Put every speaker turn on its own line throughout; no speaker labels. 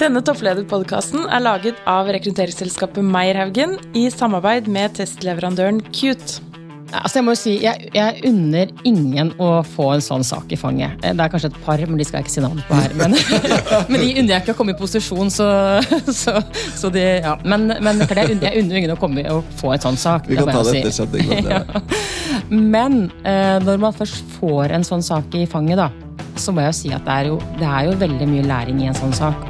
Denne topplederpodkasten er laget av rekrutteringsselskapet Meierhaugen i samarbeid med testleverandøren Cute.
Altså jeg må jo si, jeg, jeg, unner ingen å få en sånn sak i fanget. Det er kanskje et par, men de skal jeg ikke si navn på her. Men, men de unner jeg ikke å komme i posisjon, så, så, så de, ja. Men, men jeg, unner, jeg unner ingen å, komme, å få en sånn sak.
Vi kan ta det
si.
etter ja.
Men eh, når man først får en sånn sak i fanget, da, så må jeg jo si at det er jo, det er jo veldig mye læring i en sånn sak.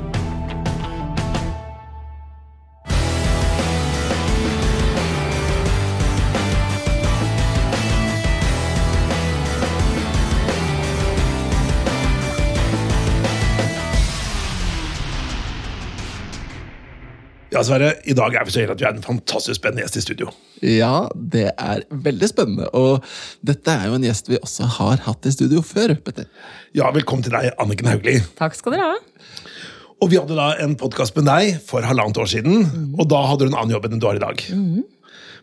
Ja, Sverre, I dag er vi så heldige at vi er en fantastisk spennende gjest i studio.
Ja, det er veldig spennende. Og dette er jo en gjest vi også har hatt i studio før. Petter.
Ja, Velkommen til deg, Anniken Hauglie.
Takk skal dere ha.
Og Vi hadde da en podkast med deg for halvannet år siden, mm. og da hadde du en annen jobb enn du har i dag. Mm.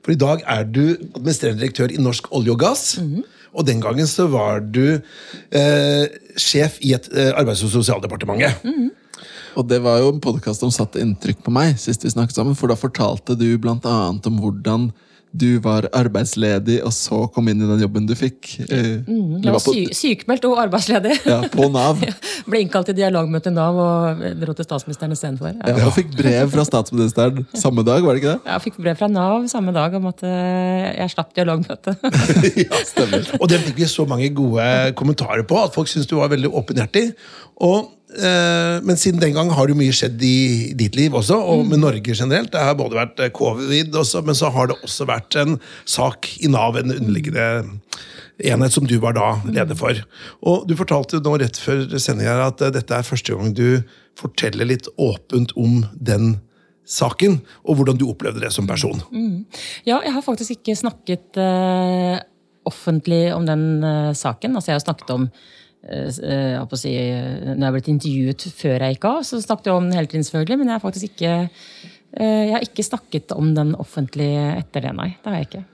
For i dag er du administrerende direktør i Norsk olje og gass. Mm. Og den gangen så var du eh, sjef i et eh, arbeids- og sosialdepartementet.
Og det var jo en podkast som satte inntrykk på meg, sist vi snakket sammen, for da fortalte du blant annet om hvordan du var arbeidsledig, og så kom inn i den jobben du fikk.
Eh, mm, jeg var sy sykemeldt og arbeidsledig.
Ja, På Nav.
Ble innkalt til dialogmøte i Nav og dro til statsministeren istedenfor.
Ja. Ja, og fikk brev fra statsministeren samme dag, var det ikke det?
Ja, jeg fikk brev fra Nav samme dag om at eh, jeg slapp dialogmøte.
ja, stemmer. Og det fikk vi så mange gode kommentarer på, at folk syntes du var veldig åpenhjertig. Og men siden den gang har det mye skjedd i ditt liv også, og med Norge generelt. Det har både vært eh, covid, også, men så har det også vært en sak i Nav, en underliggende enhet som du var da leder for. Og Du fortalte nå rett før sendinga at eh, dette er første gang du forteller litt åpent om den saken, og hvordan du opplevde det som person. Mm.
Ja, jeg har faktisk ikke snakket offentlig om den saken. Altså, jeg har snakket om Eh, eh, si, når jeg har blitt intervjuet før jeg gikk av, så snakket jeg om den hele tiden, selvfølgelig. Men jeg har faktisk ikke, eh, jeg har ikke snakket om den offentlig etter det, nei. Det har jeg ikke.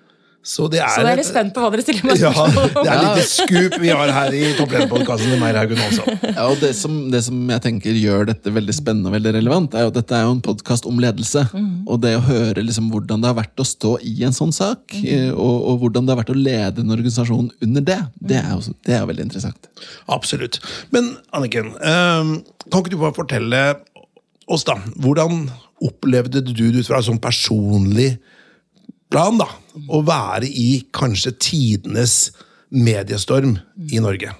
Så, det er,
så jeg er litt spent på hva dere stiller meg
spørsmål om. Ja, det er litt skup vi har her i Topplederpodkasten til Meierhaugen også.
Ja, og det som, det som, jeg tenker gjør dette veldig spennende og veldig relevant, er jo at dette er jo en podkast om ledelse. Mm. Og det å høre liksom hvordan det har vært å stå i en sånn sak, mm. og, og, hvordan det har vært å lede en organisasjon under det, det er jo det er veldig interessant.
Absolutt. Men Anniken, um, kan ikke du bare fortelle oss, da, hvordan opplevde du det ut fra sånn personlig plan da, å være i kanskje tidenes mediestorm i Norge?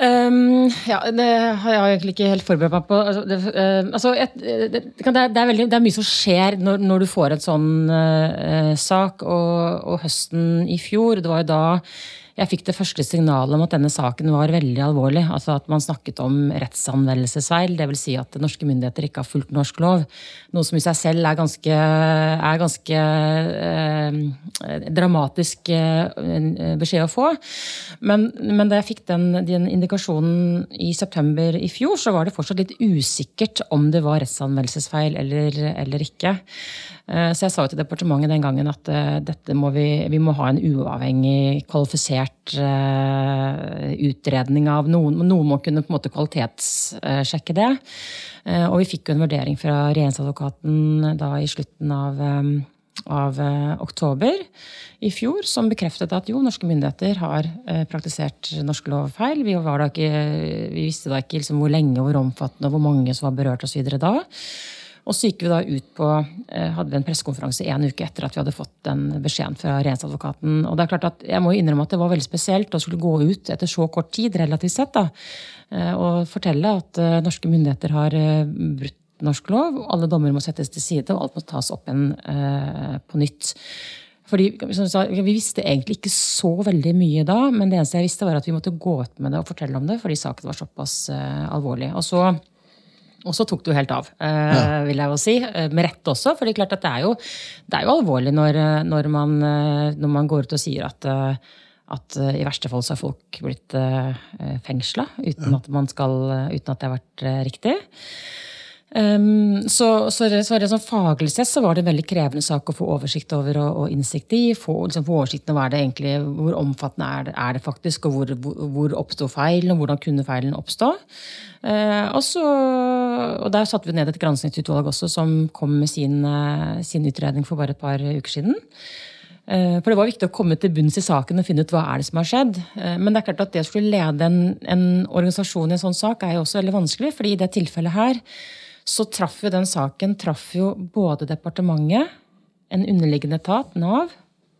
Um, ja, det har jeg egentlig ikke helt forberedt meg på. Altså, det, uh, altså, et, det, det, er veldig, det, er mye som skjer når, når du får en sånn uh, sak. Og, og, høsten i fjor, det var jo da jeg fikk det første signalet om at denne saken var veldig alvorlig. Altså at man snakket om rettsanvendelsesfeil, dvs. Si at norske myndigheter ikke har fulgt norsk lov. Noe som i seg selv er ganske, er ganske eh, dramatisk eh, beskjed å få. Men, men, da jeg fikk den, den, indikasjonen i september i fjor, så var det fortsatt litt usikkert om det var rettsanvendelsesfeil eller, eller ikke. Eh, så jeg sa jo til departementet den gangen at eh, dette må vi, vi må ha en uavhengig, kvalifisert uh, utredning av noen. Noen må kunne på en måte kvalitetssjekke det. Uh, og vi fikk jo en vurdering fra regjeringsadvokaten da i slutten av, av eh, oktober i fjor som bekreftet at jo, norske myndigheter har praktisert norsk lov feil. Vi, vi visste da ikke liksom hvor lenge, hvor omfattende hvor mange som var berørt osv. da. Og så gikk vi da ut på, eh, hadde vi en pressekonferanse en uke etter at vi hadde fått den beskjeden fra regjeringsadvokaten. Og det er klart at Jeg må innrømme at det var veldig spesielt å skulle gå ut etter så kort tid, relativt sett, da, eh, og fortelle at eh, norske myndigheter har brutt norsk lov. Alle dommer må settes til side, og alt må tas opp igjen på nytt. Fordi, sa, Vi visste egentlig ikke så veldig mye da, men det eneste jeg visste var at vi måtte gå ut med det og fortelle om det, fordi saken var såpass alvorlig. Og så og så tok det jo helt av, eh, ja. vil jeg jo si. Eh, med rette også, for det er klart at det er jo, det er jo alvorlig når, eh, når, man, når, man, går ut og sier at, at i verste fall så har folk blitt fengsla uten, ja. uten, at det har vært riktig. Um, så, så, så sånn faglig sett så var det en veldig krevende sak å få oversikt over og, og innsikt i. Få, liksom, få oversikten over hvor omfattende er det, er det faktisk, og hvor, hvor, hvor oppsto feilen, og hvordan kunne feilen oppstå. Uh, og, så, og Der satte vi ned et granskingsutvalg også, som kom med sin, uh, sin utredning for bare et par uker siden. Uh, for Det var viktig å komme til bunns i saken og finne ut hva er det som har skjedd. Men det er klart at det å skulle lede en, en organisasjon i en sånn sak er jo også veldig vanskelig. fordi i det tilfellet her så traff jo den saken traff jo både departementet, en underliggende etat, Nav,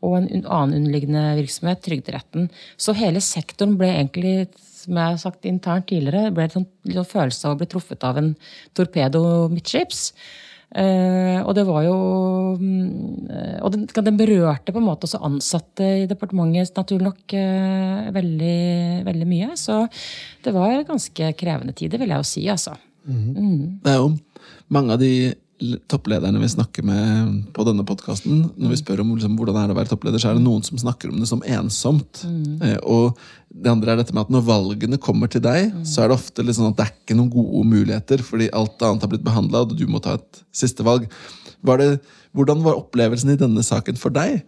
og en annen underliggende virksomhet, Trygderetten. Så hele sektoren ble egentlig, som jeg har sagt internt tidligere, ble en sånn, følelse av å bli truffet av en torpedo midtskips. Uh, og det var jo uh, Og den, den, berørte på en måte også ansatte i departementet naturlig nok uh, veldig, veldig mye. Så det var ganske krevende tider, vil jeg jo si, altså.
Mm. Det er jo mange av de topplederne vi snakker med på denne podkasten, når vi spør om liksom, hvordan det er å være toppleder, så er det noen som snakker om det som ensomt. Mm. Eh, og det andre er dette med at når valgene kommer til deg, mm. så er det ofte liksom at det er ikke noen gode muligheter, fordi alt annet har blitt behandla, og du må ta et siste valg. Var det, hvordan var opplevelsen i denne saken for deg?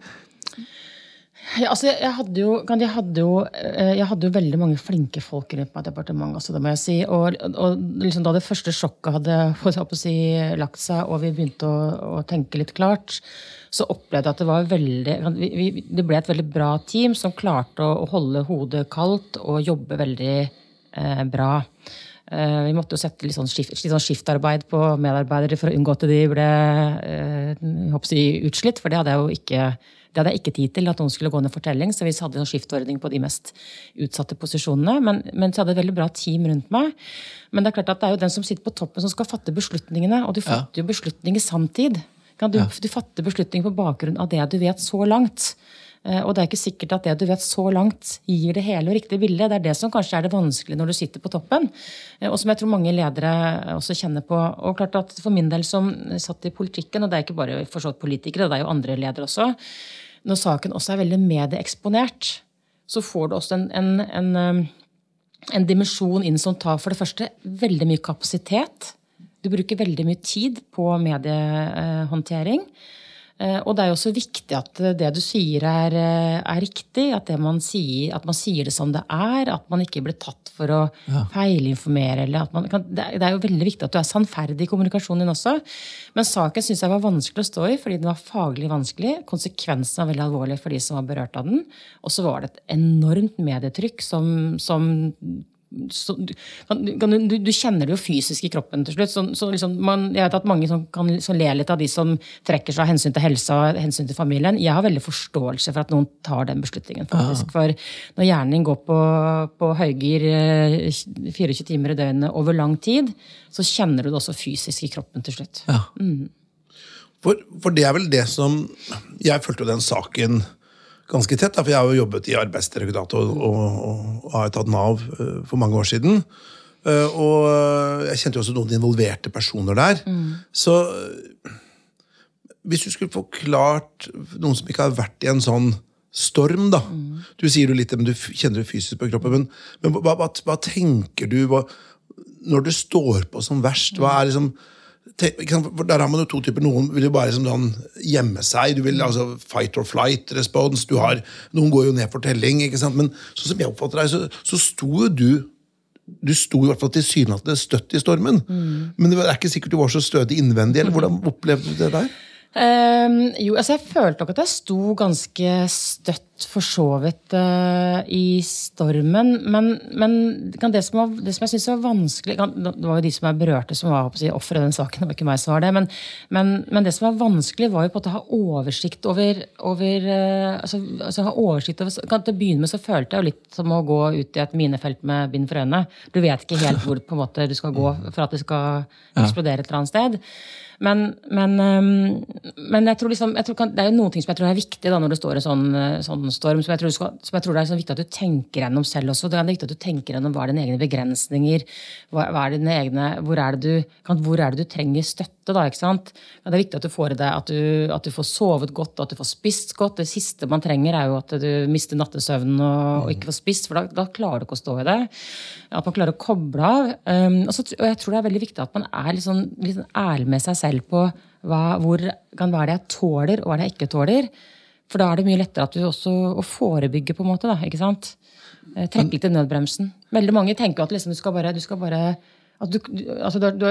Ja, altså, jeg, hadde jo, jeg, hadde jo, eh, jeg, hadde jo, veldig mange flinke folk rundt meg i departementet. Altså, det må jeg si. Og, og liksom, da det første sjokket hadde si, lagt seg, og vi begynte å, å, tenke litt klart, så opplevde jeg at det var veldig vi, Det ble et veldig bra team som klarte å, å holde hodet kaldt og jobbe veldig eh, bra. Eh, vi måtte jo sette litt sånn, skift, litt sånn, skiftarbeid på medarbeidere for å unngå at de ble eh, si, utslitt, for det hadde jeg jo ikke det hadde jeg ikke tid til, at noen skulle gå ned fortelling, så vi hadde en skiftordning på de mest utsatte posisjonene. Men, men så hadde jeg et veldig bra team rundt meg. Men det er klart at det er jo den som sitter på toppen, som skal fatte beslutningene. Og du fatter ja. jo beslutninger samtid. Du, ja. du fatter beslutninger på bakgrunn av det du vet så langt. Eh, og det er ikke sikkert at det du vet så langt, gir det hele og riktige bildet. Det er det som kanskje er det vanskelige når du sitter på toppen, eh, og som jeg tror mange ledere også kjenner på. Og klart at For min del som satt i politikken, og det er ikke bare politikere, det er jo andre ledere også, når saken også er veldig medieeksponert, så får du også en, en, en, um, en, dimensjon inn som tar for det første veldig mye kapasitet. Du bruker veldig mye tid på mediehåndtering. Eh, og det er jo også viktig at det du sier er, eh, er riktig. At, man sier, at, man sier, det som det er. At man ikke blir tatt for å ja. feilinformere. Kan, det er jo veldig viktig at du er sannferdig i kommunikasjonen din også. Men saken syns jeg var vanskelig å stå i fordi den var faglig vanskelig. Konsekvensene var veldig alvorlige for de som var berørt av den. Og så var det et enormt medietrykk som, som så, du, kan, du, du, kjenner det jo fysisk i kroppen til slutt. Så, så liksom man, jeg vet at mange som kan som le litt av de som trekker seg av hensyn til helsa og hensyn til familien. Jeg har veldig forståelse for at noen tar den beslutningen. faktisk. Ah. For når hjernen din går på, på høygir 24 eh, timer i døgnet over lang tid, så kjenner du det også fysisk i kroppen til slutt.
Ja. Mm.
For, for, det er vel det som Jeg fulgte jo den saken ganske tett. For jeg har jo jobbet i Arbeidsdirektoratet og, og, og, har tatt Nav eh, for mange år siden. Eh, og eh, jeg kjente jo også noen involverte personer der. Mm. Så hvis du skulle forklart noen som ikke har vært i en sånn storm, da mm. Du sier jo litt men du kjenner det fysisk på kroppen, men, men hva, hva, hva, tenker du hva, når det står på som verst? Hva er liksom der har man jo to typer. Noen vil jo bare liksom sånn gjemme seg. Du vil altså Fight or flight response. Du har, noen går jo ned for telling. ikke sant? Men sånn som jeg oppfatter deg, så, så sto jo du du sto i hvert fall tilsynelatende støtt i stormen. Mm. Men det er ikke sikkert du var så stødig innvendig. eller Hvordan opplevde du det der?
Um, jo, altså jeg følte nok at jeg sto ganske støtt for så vidt uh, i stormen. Men, men det, som var, det, som jeg syns var vanskelig kan, Det var jo de som er berørte, som var si, ofre i den saken. Det var ikke meg som var det. Men, men, men, det som var vanskelig, var jo på å ha oversikt over, over uh, altså, altså, ha oversikt over, kan, Til å begynne med så følte jeg jo litt som å gå ut i et minefelt med bind for øynene. Du vet ikke helt hvor på en måte, du skal gå for at det skal eksplodere et eller annet sted. Men, men, men jeg tror liksom, jeg tror, det er jo noen ting som jeg tror er viktig da, når det står en sånn, sånn storm som jeg tror, skal, som jeg tror det er så viktig at du tenker gjennom selv også. Det er viktig at du tenker gjennom hva er dine egne begrensninger, hva, hva er dine egne, hvor, er det du, hvor er det du trenger støtte. da, ikke sant? Det er viktig at du får i at du, at du får sovet godt, at du får spist godt. Det siste man trenger, er jo at du mister nattesøvnen og, og ikke får spist, for da, da, klarer du ikke å stå i det. At man klarer å koble av. Um, og, så, og jeg tror det er veldig viktig at man er litt sånn, litt sånn ærlig med seg selv på hva, hvor, hva er det jeg tåler, og hva er det jeg ikke tåler. For da er det mye lettere at du også å forebygge, på en måte. da, ikke sant? Eh, trekke litt i nødbremsen. Veldig mange tenker at liksom, du skal bare, du skal bare du, altså, du,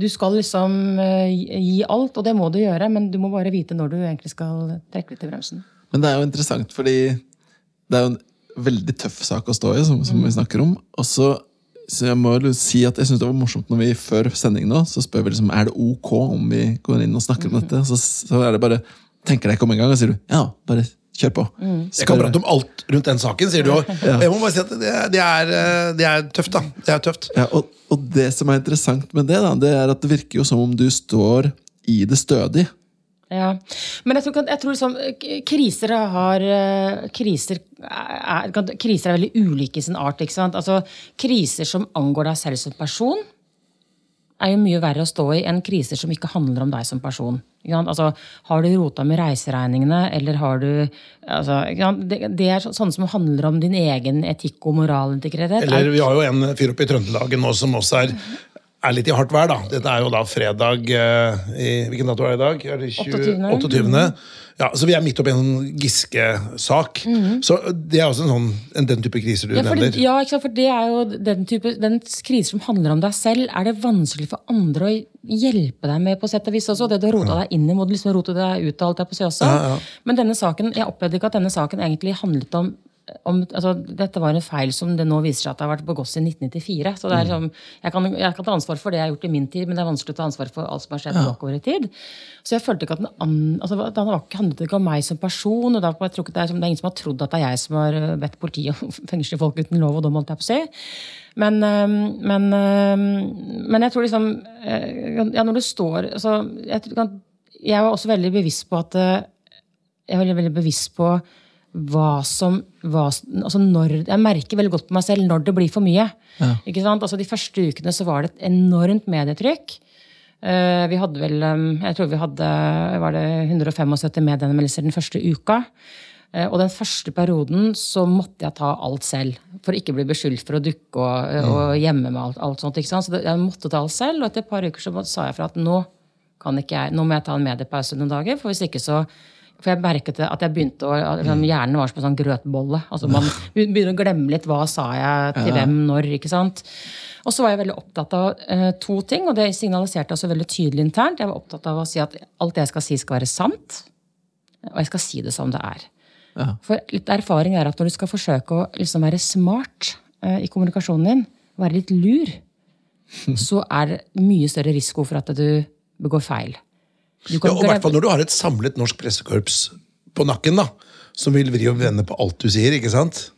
du, skal liksom uh, gi alt, og det må du gjøre, men du må bare vite når du egentlig skal trekke litt i bremsen.
Men det er jo interessant, fordi det er jo en veldig tøff sak å stå i, som, som vi snakker om. Og så så jeg må jo si at jeg synes det var morsomt når vi før sending nå, så spør vi liksom, er det ok om vi går inn og snakker om dette. Så, så er det bare tenker deg ikke om en gang, og sier du ja, bare kjør på.
Mm. Jeg kan prate om alt rundt den saken, sier du òg. Ja. Jeg må bare si at det, det, er, eh, det er, tøft, da. Det er tøft.
Ja, og, og, det som er interessant med det, da, det er at det virker jo som om du står i det stødig.
Ja, Men jeg tror, jeg tror liksom, kriser har eh, kriser er, kriser er veldig ulike i sin art. ikke sant? Altså, Kriser som angår deg selv som person, er jo mye verre å stå i enn kriser som ikke handler om deg som person. Altså, har du rota med reiseregningene, eller har du altså, det, det, er sånne som handler om din egen etikk og moralintegritet.
Eller vi har jo en fyr oppe i Trøndelag nå som også er er litt i hardt vær, da. Dette er jo da fredag uh, i, Hvilken dato er det i dag? Er det 20, 28. 28. Ja, så vi er midt oppi en sånn Giske-sak. Mm -hmm. Så det er også en sånn, en, den type kriser du
ja,
for nevner.
Ja, for det er jo den type den kriser som handler om deg selv. Er det vanskelig for andre å hjelpe deg med på sett og vis også? Det du har rota ja. deg inn i, må du liksom rote deg ut av alt der på si også. Ja, Men denne saken, jeg opplevde ikke at denne saken egentlig handlet om om, altså, dette var en feil som det nå viser seg at det har vært begått i 1994. så er mm. liksom, jeg kan, jeg kan, ta ansvar for det jeg har gjort i min tid, men det er vanskelig å ta ansvar for alt som har skjedd ja. bakover i tid. Så jeg følte ikke at den, altså, det handlet ikke om meg som person. og ikke det, er, det er ingen som har trodd at det er jeg som har øh, bedt politiet å fengsle folk uten lov og dom. holdt jeg på å si. Men, men, men, jeg tror liksom ja, Når du står altså, jeg, jeg var også veldig bevisst på at jeg var veldig, veldig bevisst på hva som hva, altså når, Jeg merker veldig godt på meg selv når det blir for mye. Ja. Altså De første ukene så var det et enormt medietrykk. Uh, vi hadde vel Jeg tror vi hadde var det 175 medieanmeldelser den første uka. Uh, og den første perioden så måtte jeg ta alt selv. For å ikke bli beskyldt for å dukke og, uh, og gjemme med alt, alt sånt. Så jeg måtte ta alt selv. Og etter et par uker så sa jeg fra at nå, jeg, nå må jeg ta en mediepause noen dager. For hvis ikke så for jeg merket at jeg begynte å, liksom, Hjernen var som en sånn grøtbolle. altså Man begynner å glemme litt hva sa jeg til hvem, når. ikke sant? Og så var jeg veldig opptatt av uh, to ting, og det signaliserte også veldig tydelig internt. Jeg var opptatt av å si at alt det jeg skal si, skal være sant. Og jeg skal si det som det er. Ja. For litt erfaring er at når du skal forsøke å liksom være smart uh, i kommunikasjonen din, være litt lur, så er det mye større risiko for at du begår feil.
Ja, og hvert fall når du har et samlet norsk pressekorps på nakken, da, som vil vri og vende på alt du sier. ikke sant?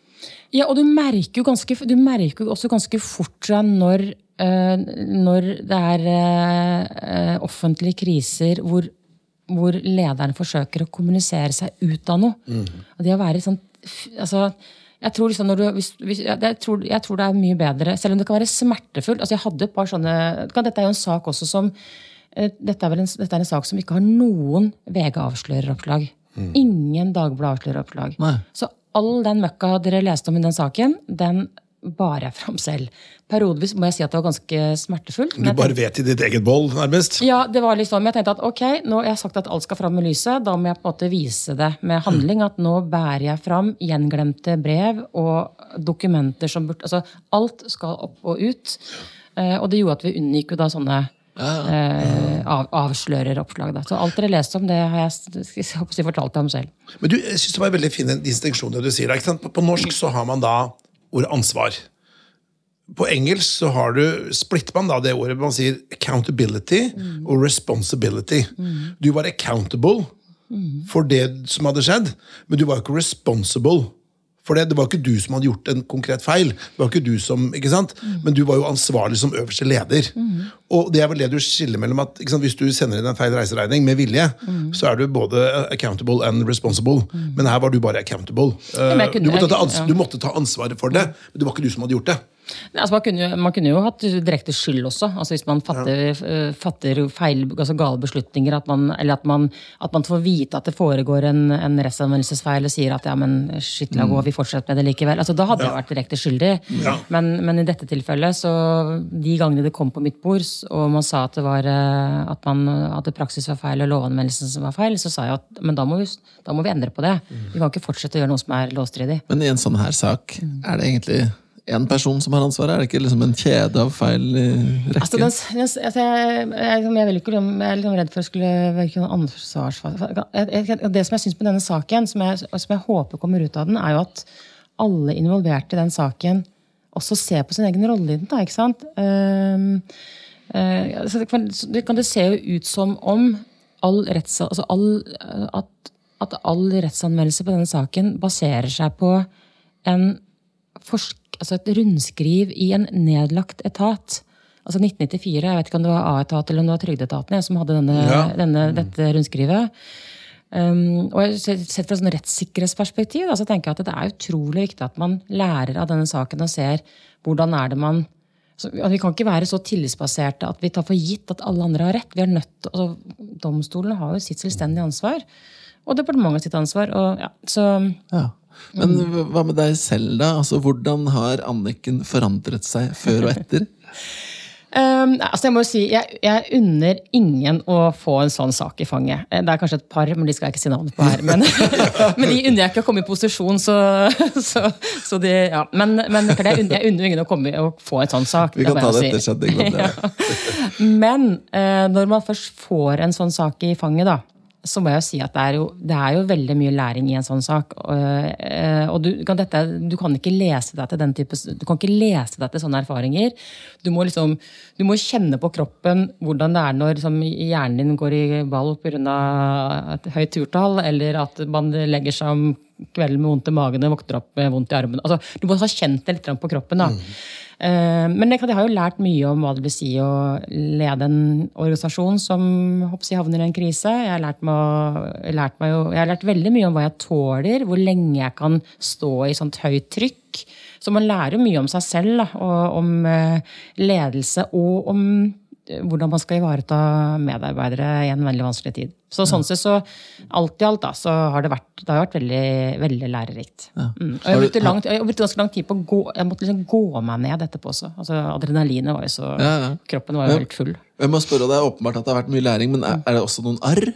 Ja, og du merker jo ganske, du merker jo også ganske fort når, uh, når det er uh, offentlige kriser hvor, hvor lederen forsøker å kommunisere seg ut av noe. Mm. Og det å være sånn altså, jeg tror, liksom du, hvis, hvis, jeg, tror, jeg tror, det er mye bedre, selv om det kan være smertefullt. altså jeg hadde et par sånne, Dette er jo en sak også som Eh, dette er, en, dette er en, sak som ikke har noen VG avsløreroppslag. Mm. Ingen Dagbladet avsløreroppslag. Så all den møkka dere leste om i den saken, den bar jeg fram selv. Periodevis må jeg si at det var ganske smertefullt.
Du bare vet i ditt eget boll, nærmest?
Ja, det var liksom, jeg tenkte at ok, nå har jeg sagt at alt skal fram med lyset. Da må jeg på en måte vise det med handling. At nå bærer jeg fram gjenglemte brev og dokumenter som burde Altså alt skal opp og ut. Eh, og det gjorde at vi unngikk jo da sånne Eh, av, avslører oppslag. Da. Så alt dere leste om, det har jeg, jeg fortalt deg om selv.
Men du, jeg synes Det var veldig fin distinksjon det du sier. På, på, norsk så har man da ordet ansvar. På engelsk så har du, splitter man da det ordet. Man sier accountability mm. og responsibility. Mm. Du var accountable mm. for det som hadde skjedd, men du var ikke responsible For det, det var ikke du som hadde gjort en konkret feil, det var ikke du som, ikke sant? men du var jo ansvarlig som øverste leder. Og det er vel det du skiller mellom at? Hvis du sender inn en feil reiseregning med vilje, så er du både accountable and responsible. Men her var du bare accountable.
Ja, kunne-
du, måtte ta du måtte ta ansvaret for det, men det var ikke du som hadde gjort det.
Altså, man, kunne, jo- man kunne jo hatt direkte skyld også. Altså, hvis man fatter, ja. fatter feil, altså gale beslutninger, at man, eller at man, at man får vite at det foregår en, en rettsanvendelsesfeil og sier at ja, men shit, la gå, vi fortsetter med det likevel. Altså, da hadde jeg vært direkte skyldig.
Ja.
Men, men i dette tilfellet, så de gangene det kom på mitt bord, og man sa at det var eh, at, man, at det praksis var feil og lovanmeldelsen som var feil, så sa jeg at men da må vi, da må vi endre på det. Vi kan ikke fortsette å gjøre noe som er lovstridig.
Men i en sånn her sak, er det egentlig én person som har ansvaret? Er det ikke liksom en kjede av feil rekke?
Altså, den, altså jeg, jeg, jeg, ikke, jeg er litt sånn redd for å skulle virke noen ansvarsfase. Det som jeg syns med denne saken, som som jeg håper kommer ut av den, er jo at alle involverte i den saken også ser på sin egen rolle i den. Da, ikke sant? Um, uh, så det, kan, det kan det se jo ut som om all retts, altså all, eh, at, at all rettsanmeldelse på denne saken baserer seg på en forsk, altså et rundskriv i en nedlagt etat. Altså 1994, jeg vet ikke om det var A-etat eller om det var Trygdeetaten som hadde denne,
Ja.
denne, dette rundskrivet. Um, og Sett fra et rettssikkerhetsperspektiv da, så tenker jeg at det er utrolig viktig at man lærer av denne saken og ser hvordan er det man så, Vi kan ikke være så tillitsbaserte at vi tar for gitt at alle andre har rett. Vi er nødt, til- altså, Domstolene har jo sitt selvstendige ansvar. Og departementet sitt ansvar. Og, ja, så
Ja. Men hva med deg selv, da? Altså, Hvordan har Anniken forandret seg før og etter?
Um, altså jeg må jo si, jeg, jeg unner ingen å få en sånn sak i fanget. Eh, Det er kanskje et par, men de skal jeg ikke si navnet på her. Men, men de unner jeg ikke å komme i posisjon, så, så, så de, ja. Men, men det jeg unner, jeg unner ingen å, komme, og få en sånn sak.
Vi kan
det
ta det etter
si.
sending. men
eh, når man først får en sånn sak i fanget, da, så må jeg jo si at det er jo, det er jo veldig mye læring i en sånn sak. Og, eh, og du, kan dette, du kan ikke lese deg til den type Du kan ikke lese deg til sånne erfaringer. Du må liksom, du må kjenne på kroppen hvordan det er når liksom, hjernen din går i ball pga. et høyt turtall, eller at man legger seg om kvelden med vondt i magen og våkner opp med vondt i armen. Altså, du må ha kjent det litt på kroppen. da. Eh, Men jeg, har jo lært mye om hva det vil si å lede en organisasjon som hoppsi, havner i en krise. Jeg har, lært meg, lært meg jo, jeg har lært veldig mye om hva jeg tåler, hvor lenge jeg kan stå i sånt høyt trykk. Så man lærer mye om seg selv, da, og om eh, ledelse og om eh, hvordan man skal ivareta medarbeidere i en veldig vanskelig tid. Så sånn sett så alt i alt da, så har det vært, det har vært veldig, veldig lærerikt. Mm. Og jeg
Har brukt
brukte, langt, jeg brukte ganske lang tid på å gå, jeg måtte liksom gå meg ned etterpå også. Altså, adrenalinet var jo så,
Ja, ja.
kroppen var jo helt full.
Jeg må spørre, Det er åpenbart at det har vært mye læring, men er, er det også noen arr?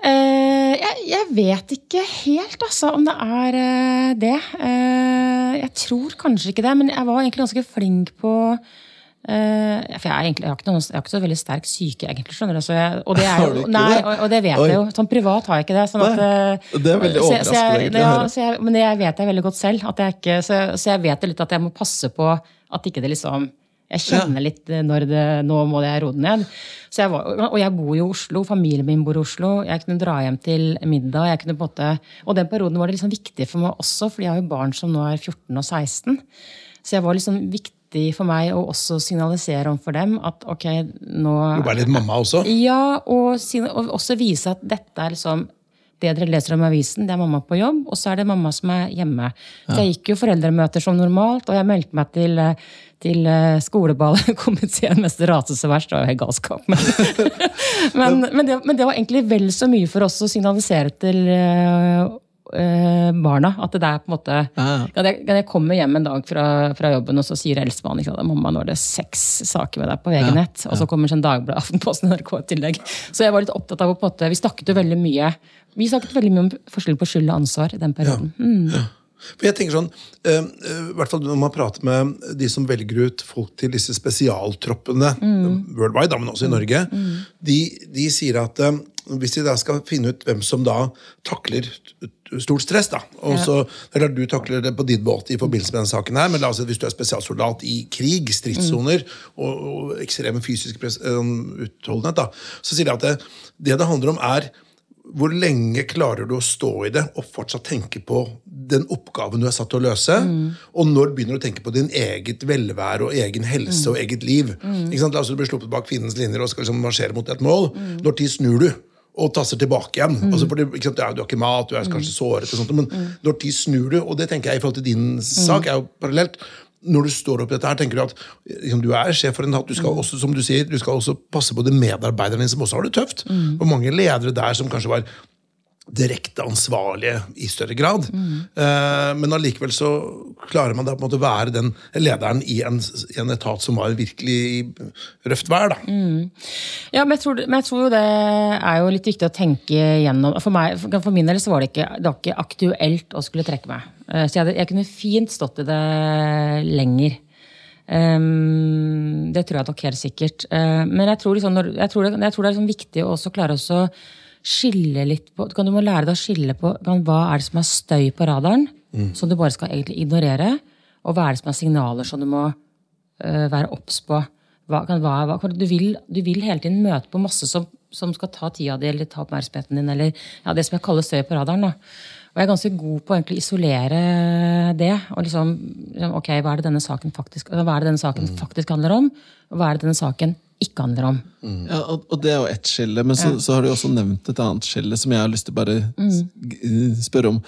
Eh, jeg, jeg vet ikke helt altså, om det er eh, det. Eh, jeg tror kanskje ikke det, men jeg var egentlig ganske flink på for jeg, er egentlig, jeg, har ikke noe, jeg har ikke så veldig sterk syke, egentlig. skjønner du så jeg, og, det er jo, nei, og, og det vet
Oi.
jeg jo. Sånn privat har jeg ikke det. Sånn at, eh,
det er veldig
overraskende, så
egentlig
ja, Men det vet jeg veldig godt selv. At jeg ikke, så, så jeg vet litt at jeg må passe på at ikke det liksom jeg kjenner litt eh, når det, nå må jeg roe det ned. Så jeg var, og jeg bor jo i Oslo, familien min bor i Oslo. Jeg kunne dra hjem til middag. Jeg kunne på en måte, og den perioden var det liksom viktig for meg også, fordi jeg har jo barn som nå er 14 og 16. Så jeg var liksom viktig for meg å også signalisere overfor dem at ok, nå
Du er litt mamma også.
ja, og, og også vise at dette er liksom det dere leser om i avisen, det er mamma på jobb, og så er det mamma som er hjemme. Så jeg gikk jo foreldremøter som normalt, og jeg meldte meg til, eh, til skoleballet mens det raste så verst. Det var jo galskap. Men, men, men, det, men det var egentlig vel så mye for oss å signalisere til eh, barna at det er på en måte
Ja.
Kan jeg, kan jeg komme hjem en dag fra, fra jobben, og så sier eldstemann sant, mamma, nå er det seks saker med deg på VG-nett. Og så kommer sånn Dagbladet, Aftenposten, NRK i tillegg. Så jeg var litt opptatt av å på en måte, Vi snakket jo veldig mye vi snakket veldig mye om forskjell på skyld og ansvar i den perioden. Mm.
For jeg tenker sånn, eh, eh, i hvert fall Når man prater med de som velger ut folk til disse spesialtroppene, worldwide, da, men også i Norge, de, de sier at eh, hvis de da skal finne ut hvem som da takler stort stress da, og så, det er klart Du takler det på din båt i forbindelse med denne saken, her, men la oss si at hvis du er spesialsoldat i krig, stridssoner og, og ekstrem fysisk eh, utholdenhet, da, så sier de at det, det det handler om, er hvor lenge klarer du å stå i det og fortsatt tenke på den oppgaven du er satt til å løse? Og når begynner du å tenke på din eget velvære og egen helse og eget liv? Ikke sant? La oss si du blir sluppet bak fiendens linjer og skal liksom marsjere mot et mål. Når tid snur du? Og tasser tilbake igjen. Altså for det, sant? Du har ikke mat, du er kanskje såret, og sånt, men når tid snur du, og det tenker jeg i forhold til din sak, er jo parallelt når du står opp i dette her, tenker du at liksom, du er sjef for en hatt. Du skal også som du sier, du skal også passe på de medarbeiderne dine som også har det tøft. Og mange ledere der som kanskje var direkte ansvarlige i større grad. Eh, men allikevel så klarer man da på en måte å være den lederen i en, i en etat som var virkelig røft vær. da.
Ja, men jeg, tror, men jeg tror jo det er jo litt viktig å tenke gjennom. For, meg, for, min del så var det ikke, det var ikke aktuelt å skulle trekke meg. Eh, Så jeg, hadde, jeg kunne fint stått i det lenger. Um, det tror jeg nok helt sikkert. Uh, men jeg tror, liksom, når, jeg tror, det, jeg tror det er liksom viktig å også klare også skille litt på Du, kan, du må lære deg å skille på kan, hva er det som er støy på radaren, som du bare skal egentlig ignorere, og hva er det som er signaler som du må uh, være obs på. Hva, kan, hva, hva, du, vil, du vil hele tiden møte på masse som, som skal ta tida di eller ta oppmerksomheten din, eller ja, det som jeg kaller støy på radaren. Da. Og jeg er ganske god på å isolere det. og liksom, liksom, ok, Hva er det denne saken faktisk, hva er det denne saken faktisk handler om, og hva er det denne saken ikke handler om.
Ja, og, og det er jo ett skille, men så, så har du også nevnt et annet skille som jeg har lyst til å bare mm. spørre om.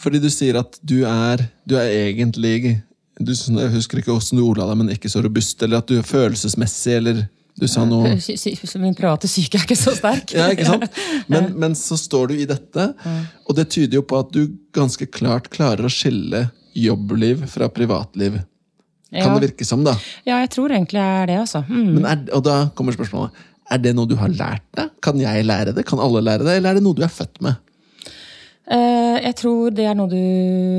Fordi du sier at du er, du er egentlig du, Jeg husker ikke hvordan du ordla deg, men ikke så robust, eller at du er følelsesmessig, eller du sa noe
Min private syke er ikke så sterk.
Ja, ikke sant? Men, men så står du i dette, og det tyder jo på at du ganske klart klarer å skille jobbliv fra privatliv. Kan
Ja.
det virke som, da?
Ja, jeg tror egentlig er det, altså. Mm.
Men er, og da kommer spørsmålet. Er det noe du har lært deg? Kan jeg lære det? Kan alle lære det? Eller er det noe du er født med?
Eh, jeg tror det er noe du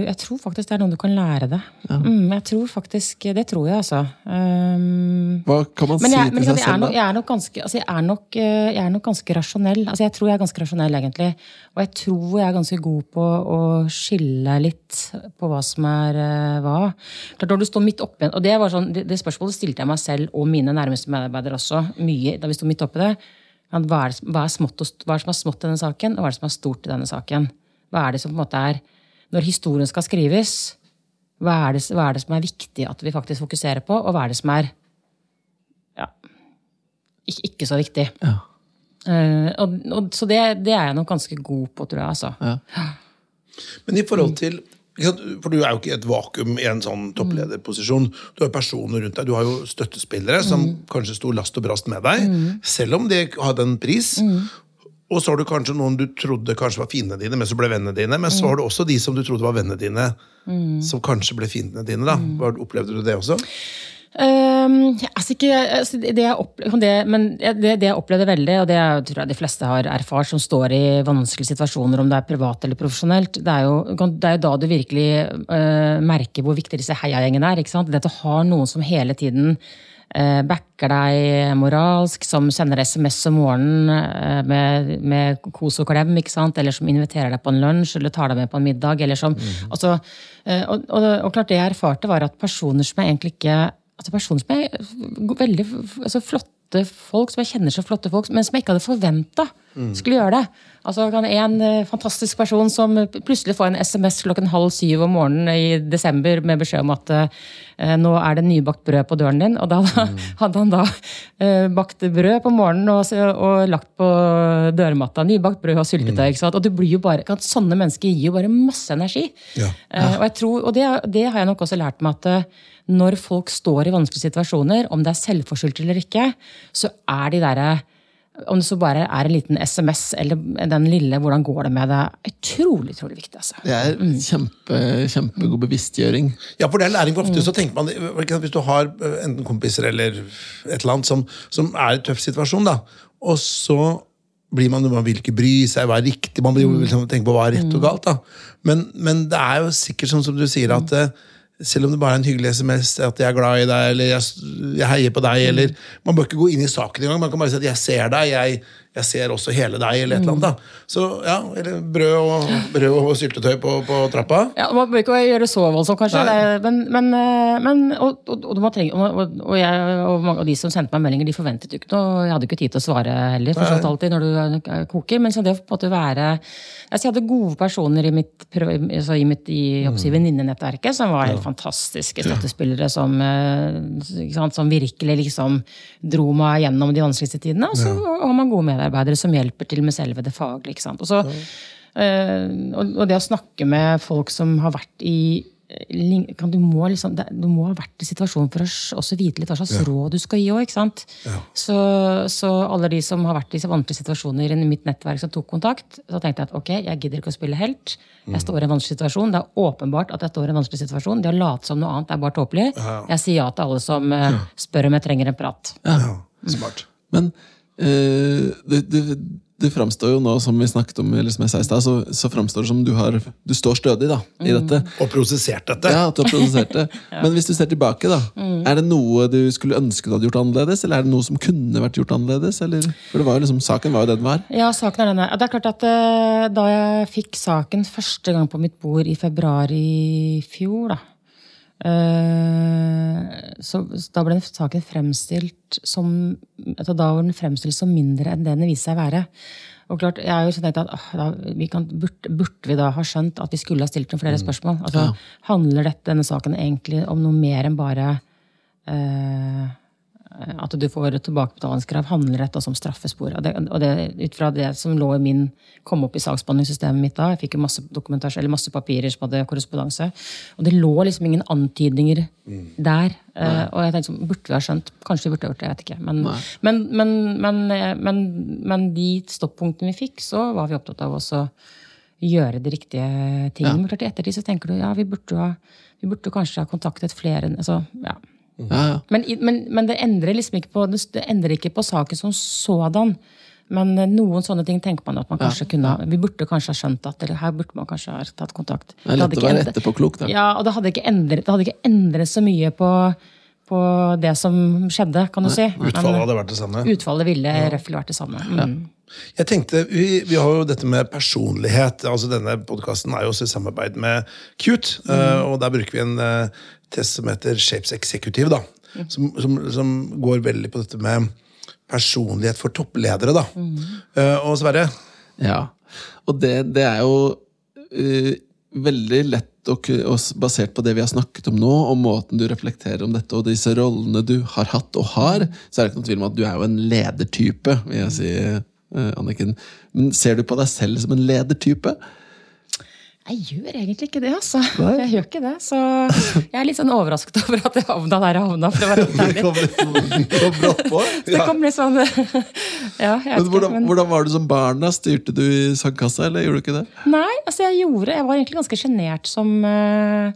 Jeg tror faktisk det er noe du kan lære deg. Mm, jeg tror faktisk Det tror jeg, altså. Um,
Hva kan man
jeg,
si til
jeg,
seg
er
selv,
nok,
da?
jeg er nok ganske altså jeg er nok, eh, jeg er nok ganske rasjonell. Altså jeg tror jeg er ganske rasjonell, egentlig. Og jeg tror jeg er ganske god på å skille litt på hva som er hva. Klart Når du står midt oppi Og det, var sånn, det, det spørsmålet stilte jeg meg selv og mine nærmeste medarbeidere også, mye da vi sto midt oppi det. Hva er, hva, er smått hva er det som er smått i denne saken, og hva er det som er stort i denne saken? Hva er det som på en måte er Når historien skal skrives, hva er, det, hva er det som er viktig at vi faktisk fokuserer på, og hva er det som er ja, ikke, ikke så viktig?
Ja.
Uh, og, og, så det, det er jeg nok ganske god på, tror jeg. Altså.
Men i forhold til For du er jo ikke i et vakuum i en sånn topplederposisjon. Du har personer rundt deg, du har jo støttespillere som kanskje sto last og brast med deg, selv om de hadde en pris. Og så har du kanskje noen du trodde kanskje var fiendene dine, men så ble vennene dine. Men så har du også de som du trodde var vennene dine, som kanskje ble fiendene dine. da. Hva- Opplevde du det også?
Um, altså ikke, altså det, jeg opplevde, det, men det, det jeg opplevde veldig, og det jeg tror jeg de fleste har erfart, som står i vanskelige situasjoner, om det er privat eller profesjonelt, det er jo, det er jo da du virkelig uh, merker hvor viktig disse heiagjengene er. ikke sant? Det at du har noen som hele tiden backer deg moralsk, som sender SMS om morgenen eh, med, med kos og klem, eller som inviterer deg på en lunsj eller tar deg med på en middag. eller som, altså, eh, og, og, og klart det jeg erfarte, var at personer som jeg egentlig ikke altså personer som er veldig altså flotte folk, som jeg kjenner som flotte folk, men som jeg ikke hadde forventa skulle gjøre det. Altså kan En eh, fantastisk person som plutselig får en SMS klokken halv syv om morgenen i desember med beskjed om at eh, nå er det nybakt brød på døren din. Og da hadde han da eh, bakt brød på morgenen og, og lagt på dørmatta. Nybakt brød og syltetøy. sant? Og det blir jo bare, kan, Sånne mennesker gir jo bare masse energi.
Ja.
Eh, og jeg tror, og det, det har jeg nok også lært meg at når folk står i vanskelige situasjoner, om det er selvforskyldt eller ikke, så er de derre om det så bare er en liten SMS eller den lille 'hvordan går det med deg', utrolig utrolig viktig. altså.
Det er kjempe, kjempegod bevisstgjøring.
Ja, for det er læring. for Ofte så tenker man, Hvis du har eh, enten kompiser eller et eller annet som, som er i en tøff situasjon, da, og så blir man, man vil ikke bry seg, hva er riktig, man vil jo liksom tenke på hva er rett og galt. da. Men, men det er jo sikkert sånn som du sier, at eh, selv om det bare er en hyggelig SMS, at jeg er glad i deg, eller jeg, jeg heier på deg, eller Man bør ikke gå inn i saken engang. Man kan bare si at 'jeg ser deg', jeg, jeg ser også hele deg, eller et eller annet. da. Så ja, eller brød og, brød og syltetøy på, på trappa.
Ja, Man bør ikke gjøre så voldsomt, kanskje. Det, men, men, eh, men og, og, og, trenge, og, jeg, og, mange, de som sendte meg meldinger, de forventet jo ikke noe. Jeg hadde ikke tid til å svare heller, for sånt alltid når du eh, koker. Men så det å på en måte være altså Jeg hadde gode personer i mitt, altså i mitt i, si, venninnenettverket som var helt fantastiske støttespillere som, eh, sant, som virkelig liksom dro meg gjennom de vanskeligste tidene. Og så har man gode medarbeidere som hjelper til med selve det faglige. ikke sant? Og, så, eh, og, og det å snakke med folk som har vært i eh, kan, du, må liksom, du må ha vært i situasjonen for å også vite litt hva slags råd du skal gi òg. Så, så alle de som har vært i så vanskelige situasjoner i mitt nettverk som tok kontakt, så tenkte jeg at ok, jeg gidder ikke å spille helt. Jeg står i en vanskelig situasjon. Det er åpenbart at jeg står i en vanskelig situasjon. Det å late som noe annet er bare tåpelig. Jeg sier ja til alle som eh, spør om jeg trenger en prat.
Ja, smart.
Men det, det, det framstår jo nå, som vi snakket om, eller som jeg sa i stad, så, så framstår det som du, har, du står stødig da, i dette.
Og prosessert dette.
Ja, at du har prosessert det. Men hvis du ser tilbake, da, er det noe du skulle ønske du hadde gjort annerledes? Eller er det noe som kunne vært gjort annerledes? Eller? For det var jo liksom, saken var jo det den var.
Ja, saken er den Ja, Det er klart at eh, Da jeg fikk saken første gang på mitt bord i februar i fjor, da eh, så, så Da ble den saken fremstilt som altså Da var den fremstilt som mindre enn det den viste seg å være. Og klart, jeg er jo så tenkt at åh, da, vi kan, burde, burde vi da ha skjønt at vi skulle ha stilt noen flere spørsmål? Altså, Handler dette, denne saken egentlig om noe mer enn bare eh, at du får tilbakebetalingskrav, handler dette som om straffespor. Og det, og det, ut fra det som lå i min, kom opp i saksbehandlingssystemet mitt da, jeg fikk jo masse eller masse papirer som hadde korrespondanse, og det lå liksom ingen antydninger der. Eh, og jeg tenkte sånn, burde vi ha skjønt? Kanskje vi burde ha gjort det, jeg vet ikke. Men, men, men, men, eh, men, men de stoppunktene vi fikk, så var vi opptatt av også gjøre de riktige tingene. Men klart i ettertid så tenker du ja, vi burde, ha, vi burde kanskje ha kontaktet flere. altså, ja.
Ja, ja.
Men, men, men det endrer liksom ikke på, det endrer ikke på saken som sådan. Men eh, noen sånne ting tenker man at man kanskje kunne ha Vi burde kanskje ha skjønt at eller her burde man kanskje ha tatt kontakt.
Det er lett å
ikke
være etterpåklok, da.
Ja, og det hadde ikke endret, det hadde ikke endret så mye på, på det som skjedde, kan du si.
Utfallet
Men
hadde vært det samme.
utfallet ville røftlig vært det samme. Mm.
Jeg tenkte, vi, vi har jo dette med personlighet. altså Denne podkasten er jo også i samarbeid med Cute. Mm. og der bruker vi en eh, test som heter Shapes Executive. da, som, som, som går veldig på dette med personlighet for toppledere. da. Eh, og Sverre,
Ja, og det, det er jo uh, veldig lett og, og basert på det vi har snakket om nå, og måten du reflekterer om dette, og disse rollene du har hatt og har, så er det ikke noen tvil om at du er jo en ledertype, vil jeg si, uh, Anniken. Men ser du på deg selv som en ledertype?
Jeg gjør egentlig ikke det, altså. Jeg gjør ikke det, Så jeg er litt sånn overrasket over at jeg havna der jeg havna. for å være helt ærlig.
kom litt sånn- kom brått på.
Det kom litt sånn Ja, jeg vet
Men hvordan,
Men,
hvordan var du som barn? da? Styrte du i sandkassa, eller gjorde du ikke det?
nei, altså jeg gjorde Jeg var egentlig ganske sjenert som, eh,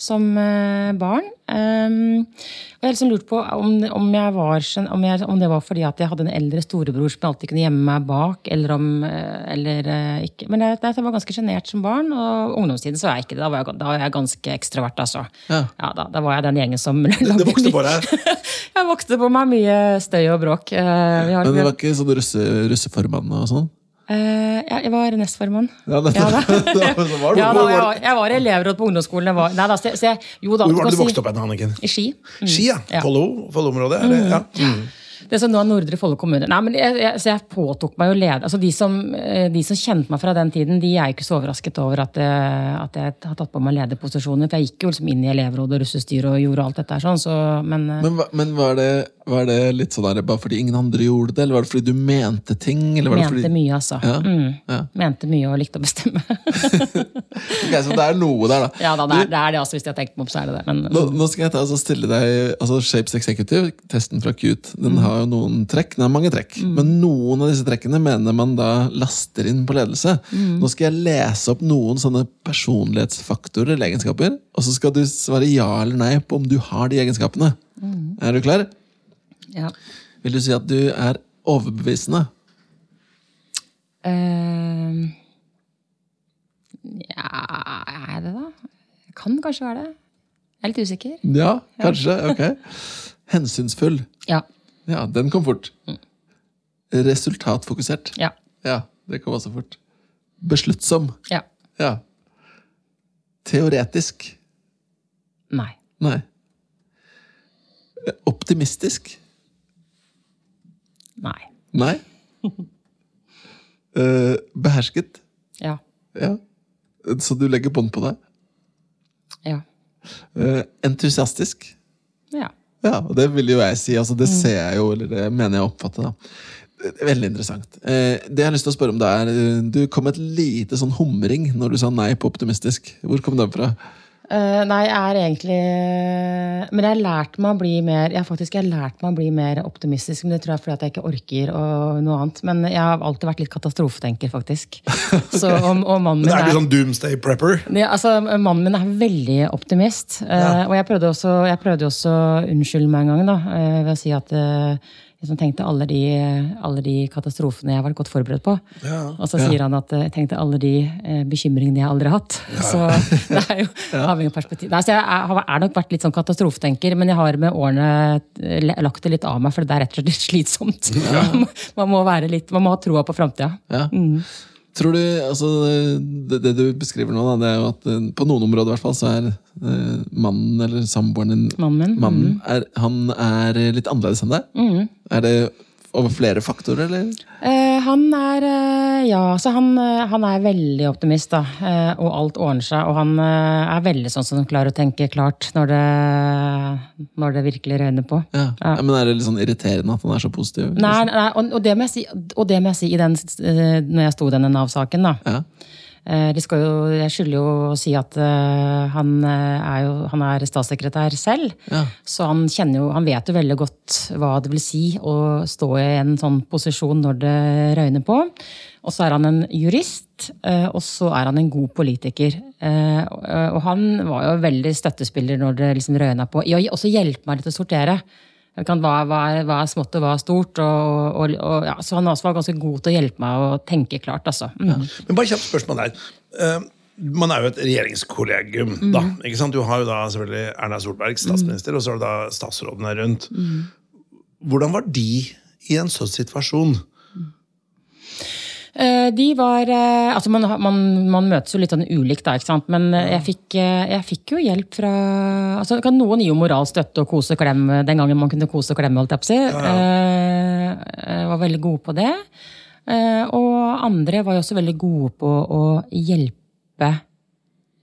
som eh, barn. Um, og jeg har liksom lurt på om, om, var, om, jeg, om det var fordi at jeg hadde en eldre storebror som jeg alltid kunne gjemme meg bak, eller om eh, eller eh, ikke. Men jeg, jeg var ganske sjenert som barn, og ungdomstiden så var jeg ikke det. Da var jeg, da var jeg ganske ekstrovert, altså.
Ja.
da, da var jeg den gjengen som
det vokste på deg.
Jeg vokste på meg mye støy og bråk. Vi har,
Men det var ikke sånn russe, russeformann og sånn?
Eh, ja, jeg var nestformann.
Ja, det,
Ja, da.
var du
Ja, da, jeg, var, jeg var elevråd på ungdomsskolen. Jeg var, nei, da, så, jeg, jo da,
Hvor var det du vokste opp hen, Anniken?
I Ski.
Ski, ja.
Ja.
Follo, Follo-området? det? Ja. Mm.
Det som nå er Nordre Follo kommune. Nei, men jeg, jeg, så jeg påtok meg å lede altså de som, eh, de som kjente meg fra den tiden, de er ikke så overrasket over at, jeg- at jeg har tatt på meg lederposisjoner. For jeg gikk jo liksom inn i elevrådet og russestyret og gjorde alt dette her. sånn, så, men, eh,
Men, men var, det, var det litt sånn der, bare fordi ingen andre gjorde det, eller var det fordi du mente ting? Eller var det
mente
fordi...
mye, altså.
Ja,
Mm.
ja.
Mente mye og likte å bestemme.
Ok, så det er noe der, da.
ja, da, det, er, det er det, altså. Hvis jeg har tenkt meg opp, så er det det. Men,
Nå, nå skal jeg ta, altså, stille deg altså Shapes Executive, testen fra Qt, den har jo noen trekk. Den har mange trekk. Men noen av disse trekkene mener man da laster inn på ledelse. Nå skal jeg lese opp noen sånne personlighetsfaktorer eller egenskaper, og så skal du svare ja eller nei på om du har de egenskapene. Er du klar?
Ja.
Vil du si at du er overbevisende?
Uh, ja, er jeg det, da? Jeg kan kanskje være det. Jeg er litt usikker.
Ja, kanskje. ok. Hensynsfull.
Ja.
Ja, den kom fort. Resultatfokusert.
Ja.
Ja, det kom også fort. Besluttsom.
Ja.
Ja. Teoretisk.
Nei.
Nei. Optimistisk.
Nei.
Nei. Uh, behersket.
Ja.
Ja. Så du legger bånd på deg.
Ja.
Uh, entusiastisk.
Ja.
Ja, og det vil jo jeg si. altså Det ser jeg jo, eller det mener jeg å oppfatte. da. Veldig interessant. Eh, det jeg har lyst til å spørre om det er, eh, Du kom med et lite sånn humring når du sa nei på optimistisk. Hvor kom den fra?
Eh, nei, jeg er egentlig Men jeg har lært meg å bli mer Jeg faktisk jeg har lært meg å bli mer optimistisk, men det tror jeg er fordi jeg ikke orker og noe annet. Men jeg har alltid vært litt katastrofetenker, faktisk. Så, og, og mannen min
Men er
er
sånn doomsday prepper?
Ja, altså, Mannen min er veldig optimist. Uh,
Ja.
og jeg prøvde også, jeg prøvde også å unnskylde meg en gang da, eh, ved å si at eh, liksom tenkte alle de, alle de katastrofene jeg har vært godt forberedt på. Og så sier han at eh, jeg tenkte alle de eh, bekymringene jeg aldri har hatt. Så det er jo avhengig av perspektiv. Nei, så jeg er, har nok vært litt sånn katastrofetenker, men jeg har med årene eh, lagt det litt av meg, for det er rett og slett litt slitsomt. man, må være litt, man må ha troa på framtida.
Ja. Tror du, altså, det, det du beskriver nå, da, det er jo at eh, på noen områder i hvert fall, så er eh, mannen eller samboeren din
Mannen
mannen mm. er, Han er litt annerledes enn deg? Er det over flere faktorer, eller?
Eh, han er eh, Ja, så han, eh, han er veldig optimist, da. Eh, og alt ordner seg. Og han er veldig sånn som klarer å tenke klart når det, når det virkelig røyner på.
Ja. Ja. men Er det litt sånn irriterende at han er så positiv?
Nei, nei og, og det må jeg si, og det må jeg si i den, når jeg sto i denne Nav-saken, da.
Ja.
Eh, De skal jo, jeg skylder jo å si at eh, han, eh, er jo, han er statssekretær selv.
Ja.
Så han, jo, han vet jo veldig godt hva det vil si å stå i en sånn posisjon når det røyner på. Og så er han en jurist, og så er han en god politiker. Og han var jo veldig støttespiller når det liksom røyna på, i å også hjelpe meg litt å sortere. Hva, hva, er, hva er smått og hva er stort? Og, og, og, ja, så han også var ganske god til å hjelpe meg å tenke klart. Altså. Mm.
Men bare kjapt spørsmål der. Uh, man er jo et regjeringskollegium,
Mm.
da. ikke sant? Du har jo da selvfølgelig Erna Solberg, statsminister, og så har du da statsrådene rundt.
Mm.
Hvordan var de i en sånn situasjon?
Eh, De var eh, Altså, man, man, man møtes jo litt sånn ulikt, da, ikke sant. Men eh, jeg fikk, jeg fikk jo hjelp fra altså, kan Noen gi jo moralstøtte og kose og klem den gangen man kunne kose og klemme, holdt jeg på å si. Ja, Jeg var veldig gode på det. Og andre var jo også veldig gode på å hjelpe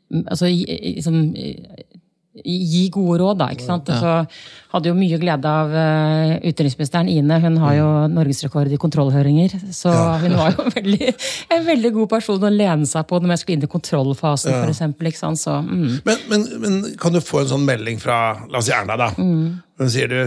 Altså liksom gi gode råd, da. ikke sant? Så hadde jo mye glede av uh, utenriksministeren Ine. Hun har jo norgesrekord i kontrollhøringer. Så hun var jo veldig, en veldig god person å lene seg på når jeg skulle inn i kontrollfasen, sant? Så, mm.
Men, men, men kan du få en sånn melding fra la oss si Erna, da?
Mm.
Hun sier du,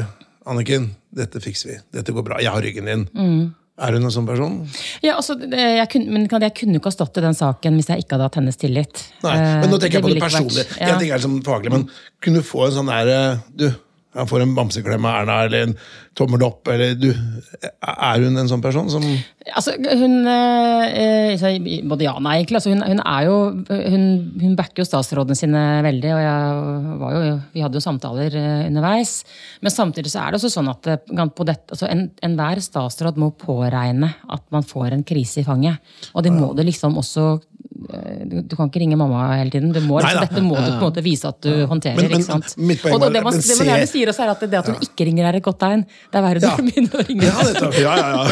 Anniken, dette fikser vi. Dette går bra. Jeg har ryggen din.
Mm.
Er hun en sånn person?
Ja, altså, jeg kunne, men jeg kunne ikke ha stått i den saken hvis jeg ikke hadde hatt hennes tillit.
Nei,
Eh,
men nå tenker jeg på det personlige.
ja.
tenker ting er det som faglig, men kunne du få en sånn der eh, Du, han får en bamseklem av Erna, eller en tommel opp, eller du Er hun en sånn person som
Altså, hun eh, Både ja og nei, egentlig. Altså, hun, hun er jo Hun, hun backer jo statsrådene sine veldig, og jeg var jo, vi hadde jo samtaler eh, underveis. Men samtidig så er det også sånn at eh, på dette, altså en- enhver statsråd må påregne at man får en krise i fanget. Og det må det liksom også du, du kan ikke ringe mamma hele tiden. Du må,
Nei
dette må du på en måte vise at du håndterer.
Men- men
ikke sant? og det man, det man gjerne sier også er at det at hun ikke ringer, er et godt tegn. Det er verre
Ja.
hun du begynner å ringe.
Ja, nettopp. Ja, ja, ja.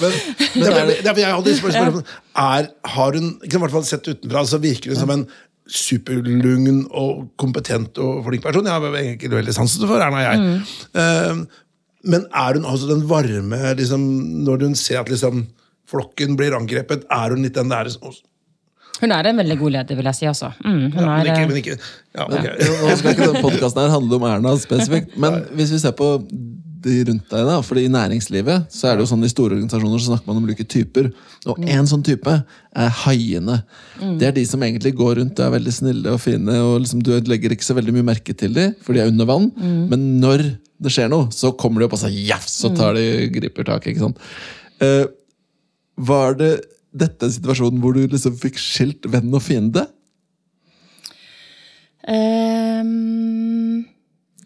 Men, jeg hadde spørsmål om er, Har hun, i hvert fall sett utenfra, så virker hun som en superlugn og kompetent og flink person. Jeg har egentlig veldig sansen for Erna, jeg. Mm. men er hun altså den varme liksom, Når hun ser at liksom, flokken blir angrepet, er hun litt den der som-
Hun er en veldig god leder, vil jeg si. Altså. Mm, hun
ja, men ikke,
eh,
men ikke ja, ok.
Nå skal ikke denne podkasten handle om Erna spesifikt, men hvis vi ser på de rundt deg, da, fordi i næringslivet så er det jo sånn i store organisasjoner så snakker man om ulike typer. Og én sånn type er haiene. Det er de som egentlig går rundt og er veldig snille og fine, og liksom du legger ikke så veldig mye merke til dem, for de er under vann. Men når det skjer noe, så kommer de opp og sier jafs, så tar de griper tak. ikke sant? Uh, var det dette en situasjon hvor du liksom fikk skilt venn og fiende?
Um,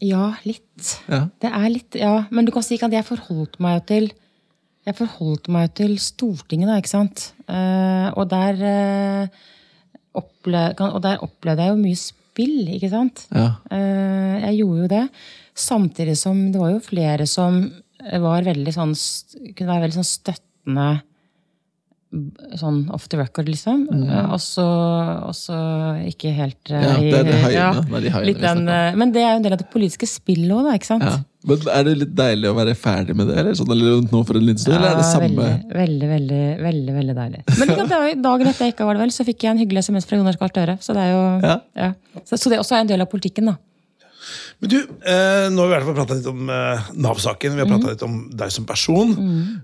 ja, litt.
Ja.
Det er litt, ja. Men du kan si at jeg forholdt meg jo til Jeg forholdt meg til Stortinget, da, ikke sant. Uh, og, der, uh, opple og der opplevde jeg jo mye spill, ikke sant.
Ja.
Uh, jeg gjorde jo det. Samtidig som det var jo flere som var veldig sånn Kunne være veldig sånn støttende sånn off the record, liksom. Mm. Og så ikke helt eh.
Ja, det er. Det de haiene
litt den,
snakker om.
eh, Men det er jo en del av det politiske spillet òg, da. ikke sant?
Ja. Men Er det litt deilig å være ferdig med det, eller, sånn, eller nå for en liten stund? eller er det
Ja,
samme
Veldig, veldig, veldig, veldig, veldig deilig. Men liksom, dagen etter jeg ikke var det vel, så fikk jeg en hyggelig SMS fra Jonas Gahr Støre. Så det er jo
Ja.
ja. Så, så det også er en del av politikken, da.
Men du, eh, nå har vi i hvert fall prata litt om eh, Nav-saken. Vi har prata litt om deg som person.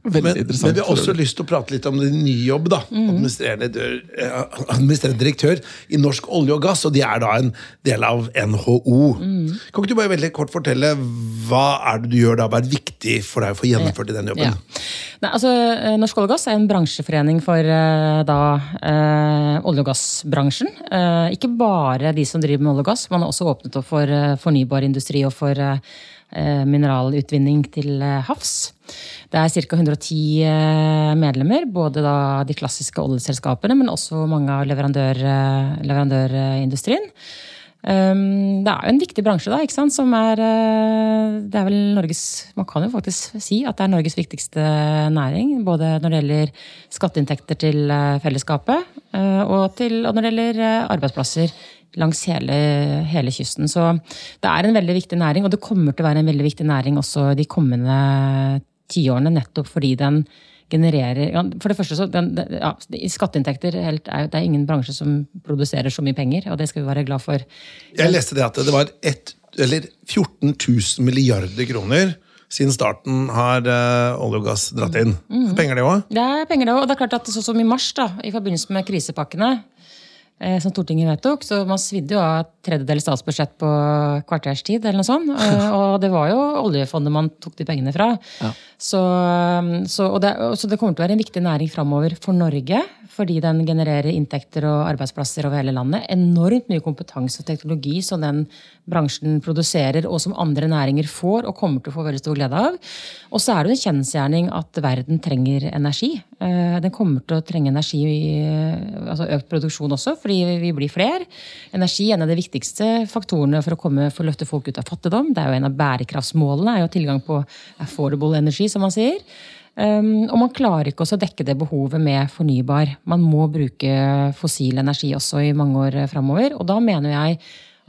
Veldig
Men,
interessant.
men vi har også lyst til å prate litt om din nye jobb. da administrerende, dør- eh, administrerende direktør i Norsk olje og gass, og de er da en del av NHO. Kan ikke du bare veldig kort fortelle hva er det du gjør da, hva er viktig for deg å få gjennomført i den jobben?
Ja. Nei, altså, eh, Norsk olje og gass er en bransjeforening for eh, da, eh, olje- og gassbransjen. Eh, ikke bare de som driver med olje og gass, man har også åpnet opp for eh, fornybar industri og for eh, mineralutvinning til eh, havs. Det er ca. 110 eh, medlemmer, både de klassiske oljeselskapene, men også mange av leverandør, leverandørindustrien. Um, det er jo en viktig bransje, da, som er Det er vel Norges Man kan jo faktisk si at det er Norges viktigste næring. Både når det gjelder skatteinntekter til fellesskapet, og, til, og når det gjelder arbeidsplasser langs hele, hele kysten. Så det er en veldig viktig næring, og det kommer til å være en veldig viktig næring også de kommende tiårene, nettopp fordi den genererer ja, For det første, så den, ja, Skatteinntekter helt, er, det er ingen bransje som produserer så mye penger, og det skal vi være glad for.
Jeg leste det at det var ett, eller 14 000 milliarder kroner siden starten har uh, olje og gass dratt inn. Penger, det òg?
Det er penger, det òg. Og det er klart at sånn som i mars, da, i forbindelse med krisepakkene, som Stortinget vedtok, så man svidde jo av tredjedel statsbudsjett på kvarters tid, eller noe sånt. Eh, Og det var jo oljefondet man tok de pengene fra. Så, så, og det, så det kommer til å være en viktig næring framover for Norge, fordi den genererer inntekter og arbeidsplasser over hele landet. Enormt mye kompetanse og teknologi som den bransjen produserer, og som andre næringer får og kommer til å få veldig stor glede av. Og så er det en kjensgjerning at verden trenger energi. Eh, Den kommer til å trenge energi, altså økt produksjon også, fordi vi blir flere. Energi er en av de viktigste faktorene for å, komme, for å løfte folk ut av fattigdom. Det er jo en av bærekraftsmålene, er jo tilgang på affordable energy, som man sier. Um, og man klarer ikke også å dekke det behovet med fornybar. Man må bruke fossil energi også i mange år framover. Og da mener jeg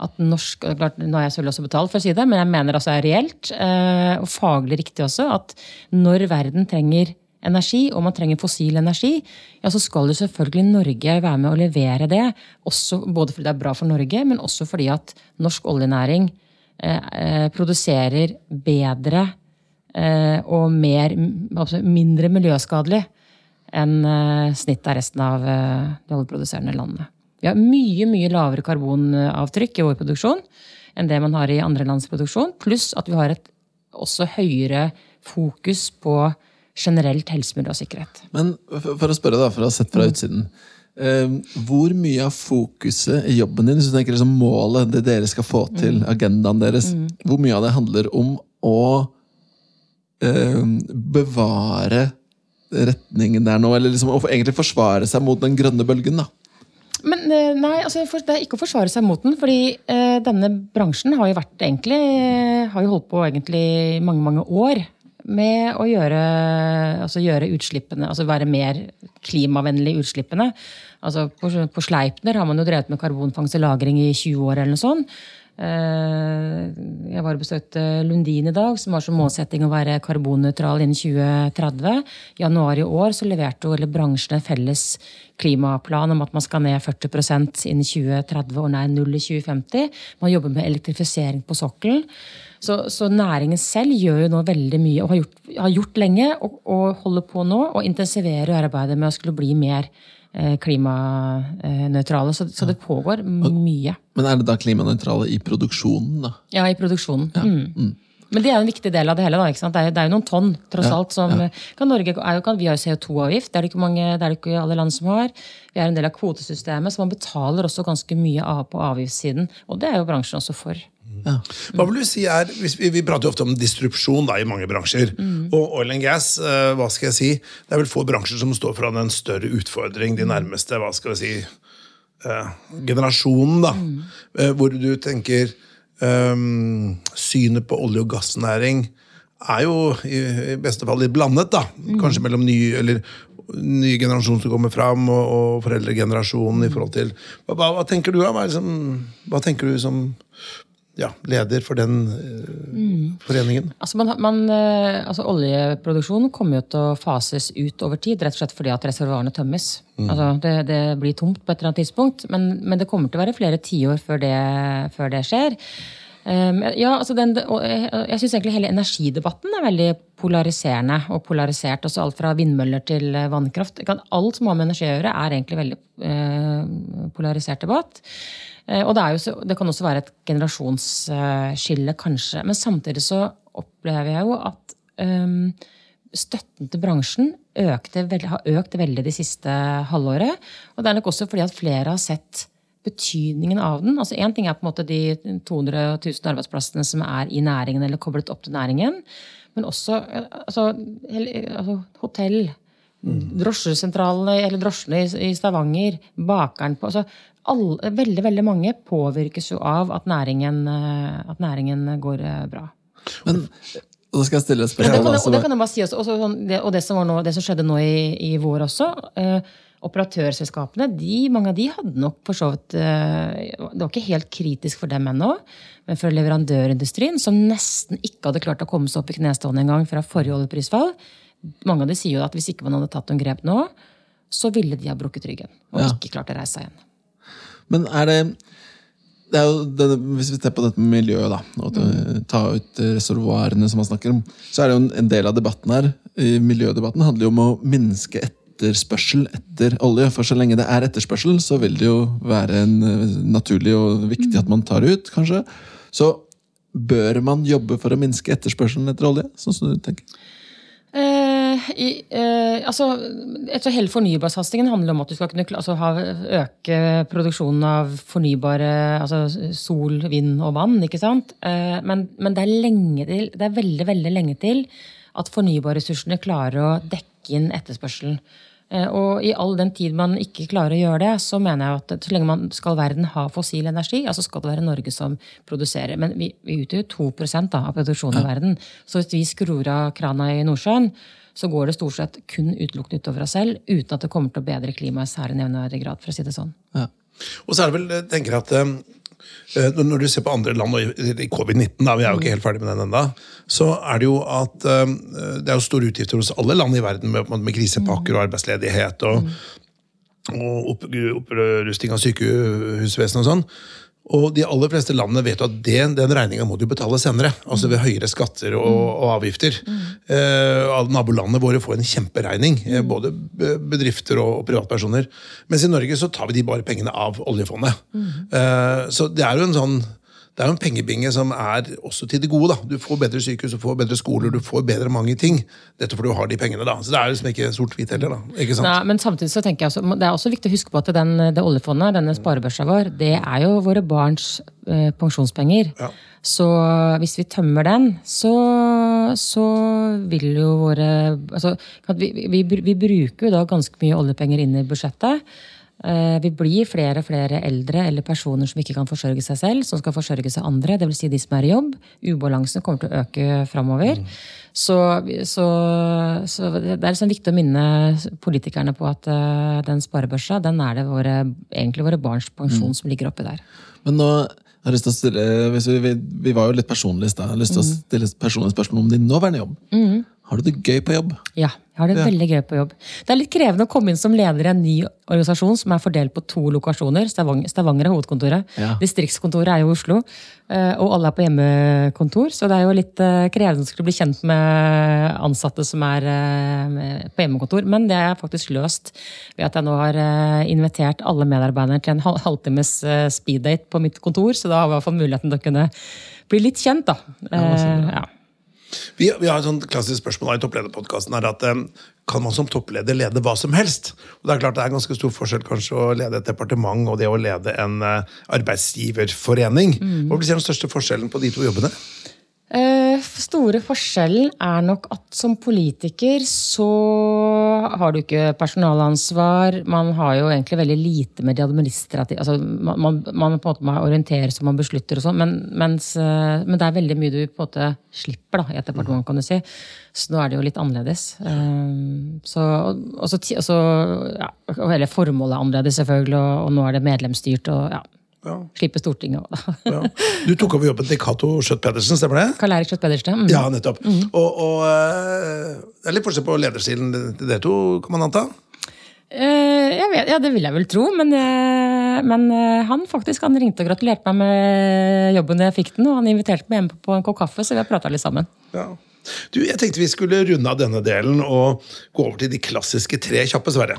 at norsk og klart, Nå har jeg selvfølgelig også betalt for å si det, men jeg mener altså er reelt eh, og faglig riktig også at når verden trenger energi, og man trenger fossil energi, ja, så skal jo selvfølgelig Norge være med å levere det. Også, både fordi det er bra for Norge, men også fordi at norsk oljenæring eh, eh, produserer bedre eh, og mer, altså mindre miljøskadelig enn eh, snittet av resten av eh, de oljeproduserende landene. Vi har mye mye lavere karbonavtrykk i vår produksjon enn det man har i andre lands produksjon, pluss at vi har et også høyere fokus på generelt helse, miljø og sikkerhet.
Men for å spørre, da, for å ha sett fra utsiden. eh, hvor mye av fokuset i jobben din, hvis du tenker liksom målet, det dere skal få til, agendaen deres, hvor mye av det handler om å eh, bevare retningen der nå, eller liksom egentlig forsvare seg mot den grønne bølgen? da?
Men eh, nei, altså, det er ikke å forsvare seg mot den. fordi eh, denne bransjen har jo vært egentlig, har jo holdt på egentlig mange, mange år med å gjøre, altså gjøre utslippene, altså være mer klimavennlig i utslippene. Altså på, på Sleipner har man jo drevet med karbonfangst og -lagring i 20 år eller noe sånt. Eh, Jeg var og besøkte Lundin i dag, som har som målsetting å være karbonnøytral innen 2030. I januar i år så leverte jo hele bransjen en felles klimaplan om at man skal ned 40% innen 2030 og nei, null i 2050. Man jobber med elektrifisering på sokkelen. Så, så næringen selv gjør jo nå veldig mye, og har gjort, har gjort lenge, og, og holder på nå, og intensiverer arbeidet med å skulle bli mer klimanøytrale. Så, så det pågår mye.
Men er det da klimanøytrale i produksjonen, da?
Ja, i produksjonen. Mm. Men det er jo en viktig del av det hele. da, ikke sant? Det er, det er jo noen tonn, tross alt. som kan Norge, er jo, kan, Vi har jo CO2-avgift, det er det ikke mange, det er det ikke alle land som har. Vi er en del av kvotesystemet, så man betaler også ganske mye av på avgiftssiden. Og det er jo bransjen også for.
Hva vil du si er, hvis vi, vi prater jo ofte om distrupsjon da, i mange bransjer. Og oil and gas, uh, hva skal jeg si, det er vel få bransjer som står foran en større utfordring de nærmeste hva skal vi si, uh, generasjonen. da, Eh, Hvor du tenker um, synet på olje- og gassnæring er jo i, i beste fall litt blandet. da, Kanskje mellom ny, eller nye generasjon som kommer fram, og, og foreldregenerasjonen i forhold til Hva, hva, hva tenker du da? Hva, liksom, hva tenker du som ja, leder for den eh, foreningen?
Altså, man, man, eh, altså Oljeproduksjonen kommer jo til å fases ut over tid, rett og slett fordi at reservoarene tømmes. Altså, det, det blir tomt på et eller annet tidspunkt, men, men det kommer til å være flere tiår før, det- før det skjer. Um, ja, altså den, og jeg, jeg syns egentlig hele energidebatten er veldig polariserende og polarisert. også alt fra vindmøller til eh, vannkraft. Alt som har med energi å gjøre, er egentlig veldig uh, polarisert debatt. Eh, og det, jo, det kan også være et generasjonsskille, kanskje. Men samtidig så opplever jeg jo at um, støtten til bransjen økte, har økt veldig de siste halvåret. Og det er nok også fordi at flere har sett betydningen av den. Altså Én ting er på en måte de 200 000 arbeidsplassene som er i næringen eller koblet opp til næringen. Men også eh, altså, altså, hotell, drosjesentralene eller drosjene i, i Stavanger, bakeren på altså, alle, Veldig veldig mange påvirkes jo av at næringen, eh, at næringen går eh, bra.
Men og da skal jeg stille et
Og det,
spørsmål.
og det
er-
kan jeg bare si også, også sånn, det, og det som, var nå, det som skjedde nå i, i vår også. Eh, operatørselskapene, de, mange av de hadde nok for så vidt eh, Det var ikke helt kritisk for dem ennå. Men for leverandørindustrien, som nesten ikke hadde klart å komme seg opp i knestående engang fra forrige oljeprisfall, mange av de sier jo at hvis ikke man hadde tatt noen grep nå, så ville de ha brukket ryggen og
Ja.
ikke klart å reise seg igjen.
Men er det det er denne, Hvis vi ser på dette med miljøet, da, og at, ta ut eh, reservoarene som man snakker om, så er det jo en, del av debatten her. i Miljødebatten handler jo om å minske etterspørsel etter olje. For så lenge det er etterspørsel, så vil det jo være en, eh, naturlig og viktig at man tar ut, kanskje. Så bør man jobbe for å minske etterspørselen etter olje? sånn som du tenker?
Eh, i, eh, altså, jeg tror Hele fornybarsatsingen handler om at du skal kunne altså, ha, øke produksjonen av fornybare altså sol, vind og vann. ikke sant? Eh, men men det, er til, det er veldig veldig lenge til at fornybarressursene klarer å dekke inn etterspørselen. Eh, Og i all den tid man ikke klarer å gjøre det, så mener jeg at så lenge man skal verden ha fossil energi, altså skal det være Norge som produserer. Men vi, vi utgjør 2 da, av produksjonen i verden. Så hvis vi skrur av krana i Nordsjøen, så går det stort sett kun utelukkende utover oss selv, uten at det kommer til å bedre klimaet i særlig nevneverdig grad, for å si det sånn.
Ja.
Og så er det vel, jeg tenker at eh, når når du ser på andre land, og i i covid-19, da, vi er jo ikke helt ferdig med den enda, så er det jo at eh, det er jo store utgifter hos alle land i verden med, med krisepakker og arbeidsledighet og, og opp, av sykehusvesenet og sånn. Og de aller fleste landene vet jo at den, den regninga må du betale senere. Altså ved høyere skatter og, og avgifter. Eh, nabolandene våre får en kjemperegning. Eh, både bedrifter og, og privatpersoner. Mens i Norge så tar vi de bare pengene av oljefondet. Eh, så det er jo en sånn det er jo en pengebinge som er også til det gode. da. Du får bedre sykehus, du får bedre skoler, du får bedre mange ting. Dette fordi du har de pengene. da. Så det er liksom ikke sort-hvitt heller. da. Ikke sant?
Nei, men samtidig så tenker jeg også, det er også viktig å huske på at den, det oljefondet, denne sparebørsa vår, det er jo våre barns eh, pensjonspenger.
Ja.
Så hvis vi tømmer den, så, så vil jo våre altså, vi, vi, vi bruker jo da ganske mye oljepenger inn i budsjettet. Eh, Vi blir flere og flere eldre eller personer som ikke kan forsørge seg selv, som skal forsørge seg andre, dvs. Si de som er i jobb. Ubalansen kommer til å øke framover. Så, så, så det er liksom viktig å minne politikerne på at eh, den sparebørsa, den er det våre, egentlig våre barns pensjon som ligger oppi der.
Men nå har lyst til å stille, hvis vi, vi, var jo litt personlige i stad. Jeg har lyst til å stille et personlig spørsmål om din nåværende jobb. Har du det gøy på jobb?
Ja, jeg har det veldig gøy på jobb. Det er litt krevende å komme inn som leder i en ny organisasjon som er fordelt på to lokasjoner. Stavanger, Stavanger er hovedkontoret.
Ja.
Distriktskontoret er i Oslo. eh, Og alle er på hjemmekontor, så det er jo litt eh, krevende å skulle bli kjent med ansatte som er eh, på hjemmekontor. Men det er faktisk løst ved at jeg nå har invitert alle medarbeiderne til en hal- halvtimes speeddate på mitt kontor, så da har vi i hvert fall muligheten til å kunne bli litt kjent, da. Ja,
Vi, vi har et sånt klassisk spørsmål i topplederpodkasten her at eh, kan man som toppleder lede hva som helst? Og Det er klart det er ganske stor forskjell kanskje å lede et departement og det å lede en eh, arbeidsgiverforening. Hva blir den største forskjellen på de to jobbene?
Eh, store forskjellen er nok at som politiker så har du ikke personalansvar. Man har jo egentlig veldig lite med de administrative altså man, man, man på en måte må orientere og man beslutter og sånn, men, mens, eh, men det er veldig mye du på en måte slipper da, i et departement, kan du si. Så nå er det jo litt annerledes. Eh, så, og så, og så, ja, hele formålet er annerledes, selvfølgelig, og, og nå er det medlemsstyrt. og ja,
Ja.
Slipper Stortinget òg, da.
Ja. Du tok over jobben til Cato Schjøtt-Pedersen, stemmer det?
Karl Erik Skjøtt Pedersen. Mm.
Ja, nettopp. Og, og eh, det er litt forskjell på lederstilen til dere to, kan man anta?
Eh, vet, ja, det vil jeg vel tro, men, eh, men eh, han faktisk han ringte og gratulerte meg med jobben jeg fikk den, og han inviterte meg hjem på en kopp kaffe, så vi har prata litt sammen.
Ja. Du, Jeg tenkte vi skulle runde av denne delen og gå over til de klassiske tre kjappe, Sverre.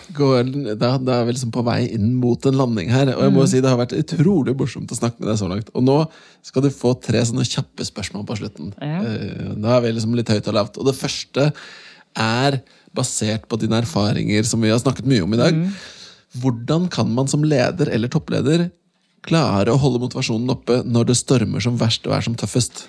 Da, da er vi liksom på vei inn mot en landing her. Og jeg må si Det har vært utrolig morsomt å snakke med deg så langt. Og nå skal du få tre sånne kjappe spørsmål på slutten.
Ja.
Eh, Da er vi liksom litt høyt og lavt. Og det første er basert på dine erfaringer, som vi har snakket mye om i dag. Hvordan kan man som leder eller toppleder klare å holde motivasjonen oppe når det stormer som verst og er som tøffest?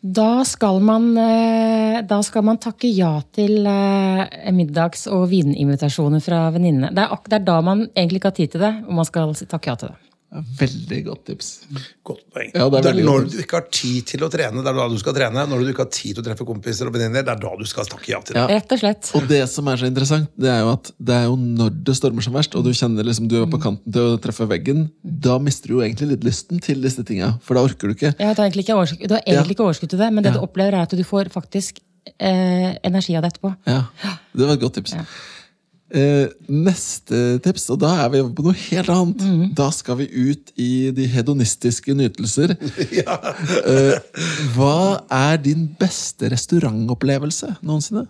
Da skal man, eh, da skal man takke ja til eh, middags- og vininvitasjoner fra venninnene. Det, det er da man egentlig ikke har tid til det, og man skal takke ja til det.
Veldig godt tips.
Godt poeng.
Ja, det er
det er når du ikke har tid til å trene, det er da du skal trene. Når du ikke har tid til å treffe kompiser og venninner, det er da du skal takke ja til det.
Ja.
Rett og slett.
Og det som er så interessant, det er jo at det er jo når det stormer som verst, og du kjenner liksom du er på kanten til å treffe veggen, da mister du jo egentlig litt lysten til disse tinga. For da orker du ikke.
Ja, du har egentlig ikke overskudd, du har egentlig
Ja.
ikke overskudd til det, men det
Ja.
du opplever er at du får faktisk eh, energi av det etterpå.
Ja, Det var et godt tips. Eh, neste tips, og da er vi på noe helt annet. Da skal vi ut i de hedonistiske nytelser. eh, hva er din beste restaurantopplevelse noensinne?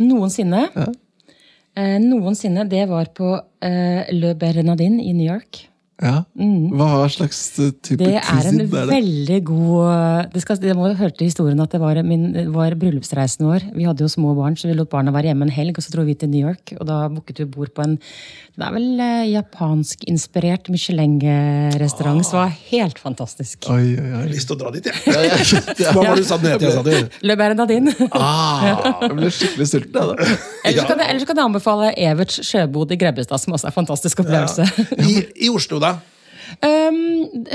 Noensinne. Eh, noensinne. Det var på eh, Le Bernardin i New York.
Ja. Hva slags eh, type
Det er en
er det?
veldig god Det, skal, det må jo høre til historien at det var, min, det var bryllupsreisen vår. Vi hadde jo små barn, så vi lot barna være hjemme en helg, og så dro vi til New York. Og da booket vi bord på en det er vel eh, japansk-inspirert Michelin-restaurant. som var helt fantastisk.
Oi, oi,
Jeg
oi.
har lyst til å dra dit, jeg.
Ja, jeg ja.
Hva var det du sa den het igjen, sa du?
Le Bernardin.
Ah, jeg ble skikkelig sulten. jeg, da.
Ellers kan, jeg, ellers kan jeg anbefale Everts sjøbod i Grebbestad, som også er en fantastisk opplevelse.
I, I Oslo, da?
Um,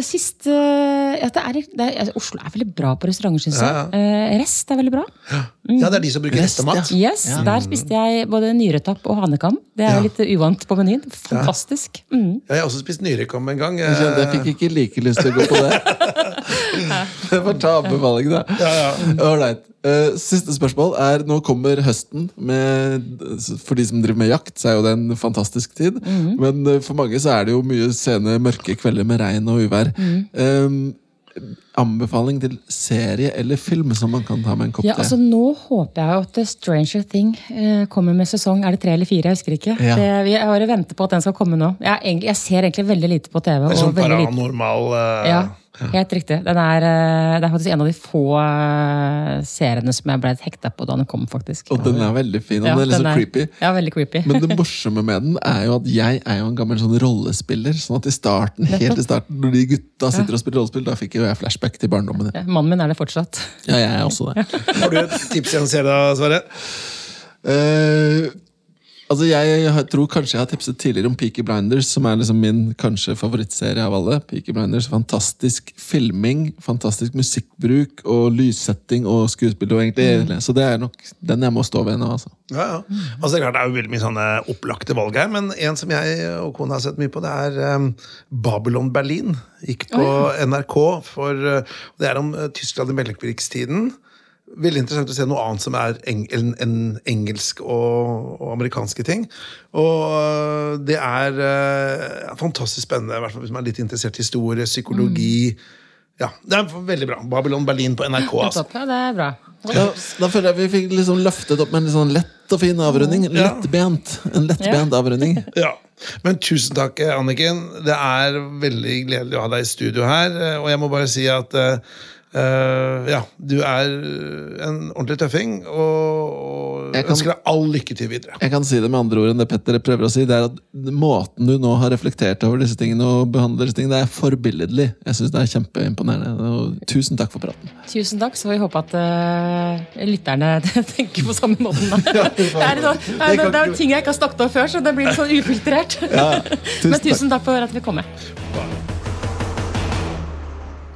sist uh, ja, det er, det er, Oslo er veldig bra på restauranter, syns jeg. Uh, rest er veldig bra.
Ja, det er de som bruker
Rest,
Ja.
Yes, Der spiste jeg både nyretapp og hanekam. Det er
Ja.
litt uvant på menyen. Fantastisk. Mm.
Jeg har også spist nyrekam en gang.
Jeg jeg fikk ikke like lyst til å gå på det. Jeg får ta anbefalingen, da. Ja, Eh, siste spørsmål er Nå kommer høsten. Med, for de som driver med jakt, så er jo det en fantastisk tid. Men eh, for mange så er det jo mye sene, mørke kvelder med regn og uvær. Eh, anbefaling til serie eller film som man kan ta med en kopp
Ja,
te?
altså Nå håper jeg at Stranger Thing eh, kommer med sesong Er det tre eller fire? Jeg husker ikke.
Ja.
Det, jeg har jo ventet på at den skal komme nå. Jeg, jeg ser egentlig veldig lite på TV.
Det er sånn paranormal eh,
Ja, helt riktig. Den er, eh, det er faktisk en av de få eh, seriene som jeg ble hekta på da den kom, faktisk.
Og den er veldig fin, og
Ja,
den er litt
den
så creepy.
Ja, veldig creepy.
Men det morsomme med den er jo at jeg er jo en gammel sånn rollespiller. sånn at i starten, helt i starten, når de gutta sitter og spiller rollespill, da fikk jo jeg flashback til barndommen.
Ja, Mannen min er det fortsatt.
Ja, jeg er også det.
Har du et tips i en serie, da, Sverre?
Eh, altså jeg tror kanskje jeg har tipset tidligere om Peaky Blinders, som er liksom min kanskje favorittserie av alle. Peaky Blinders, Fantastisk filming, fantastisk musikkbruk og lyssetting og skuespill. Og egentlig, Så det er nok den jeg må stå ved nå. altså.
Ja, ja. Altså, det er klart det er jo veldig mye sånne opplagte valg her, men en som jeg og kona har sett mye på, det er um, Babylon Berlin. Gikk på NRK. for uh, Det er om uh, Tyskland i mellomkrigstiden. Veldig interessant å se noe annet som er eng enn en engelsk og, og amerikanske ting. Og uh, det er uh, fantastisk spennende, i hvert fall hvis man er litt interessert i historie, psykologi. Ja, Det er veldig bra. Babylon Berlin på NRK. altså.
Topp, Ja, det er bra.
Da, da føler jeg vi fikk liksom løftet opp med en litt sånn lett og fin avrunding. Lettbent. En lettbent avrunding.
Ja. Men tusen takk, Anniken. Det er veldig gledelig å ha deg i studio her. Og jeg må bare si at eh, Eh, ja, du er en ordentlig tøffing, og, og
Jeg kan-
ønsker deg all lykke til videre.
Jeg kan si det med andre ord enn det Petter prøver å si. Det er at Måten du nå har reflektert over disse tingene og behandler disse tingene, det er forbilledlig. Jeg synes det er kjempeimponerende. Og tusen takk for praten.
Tusen takk, så vi håper at uh, lytterne tenker på samme måten. Da. det, er det, er, det er ting jeg ikke har snakket om før, så det blir litt sånn ufiltrert. Men tusen takk for at vi kom med.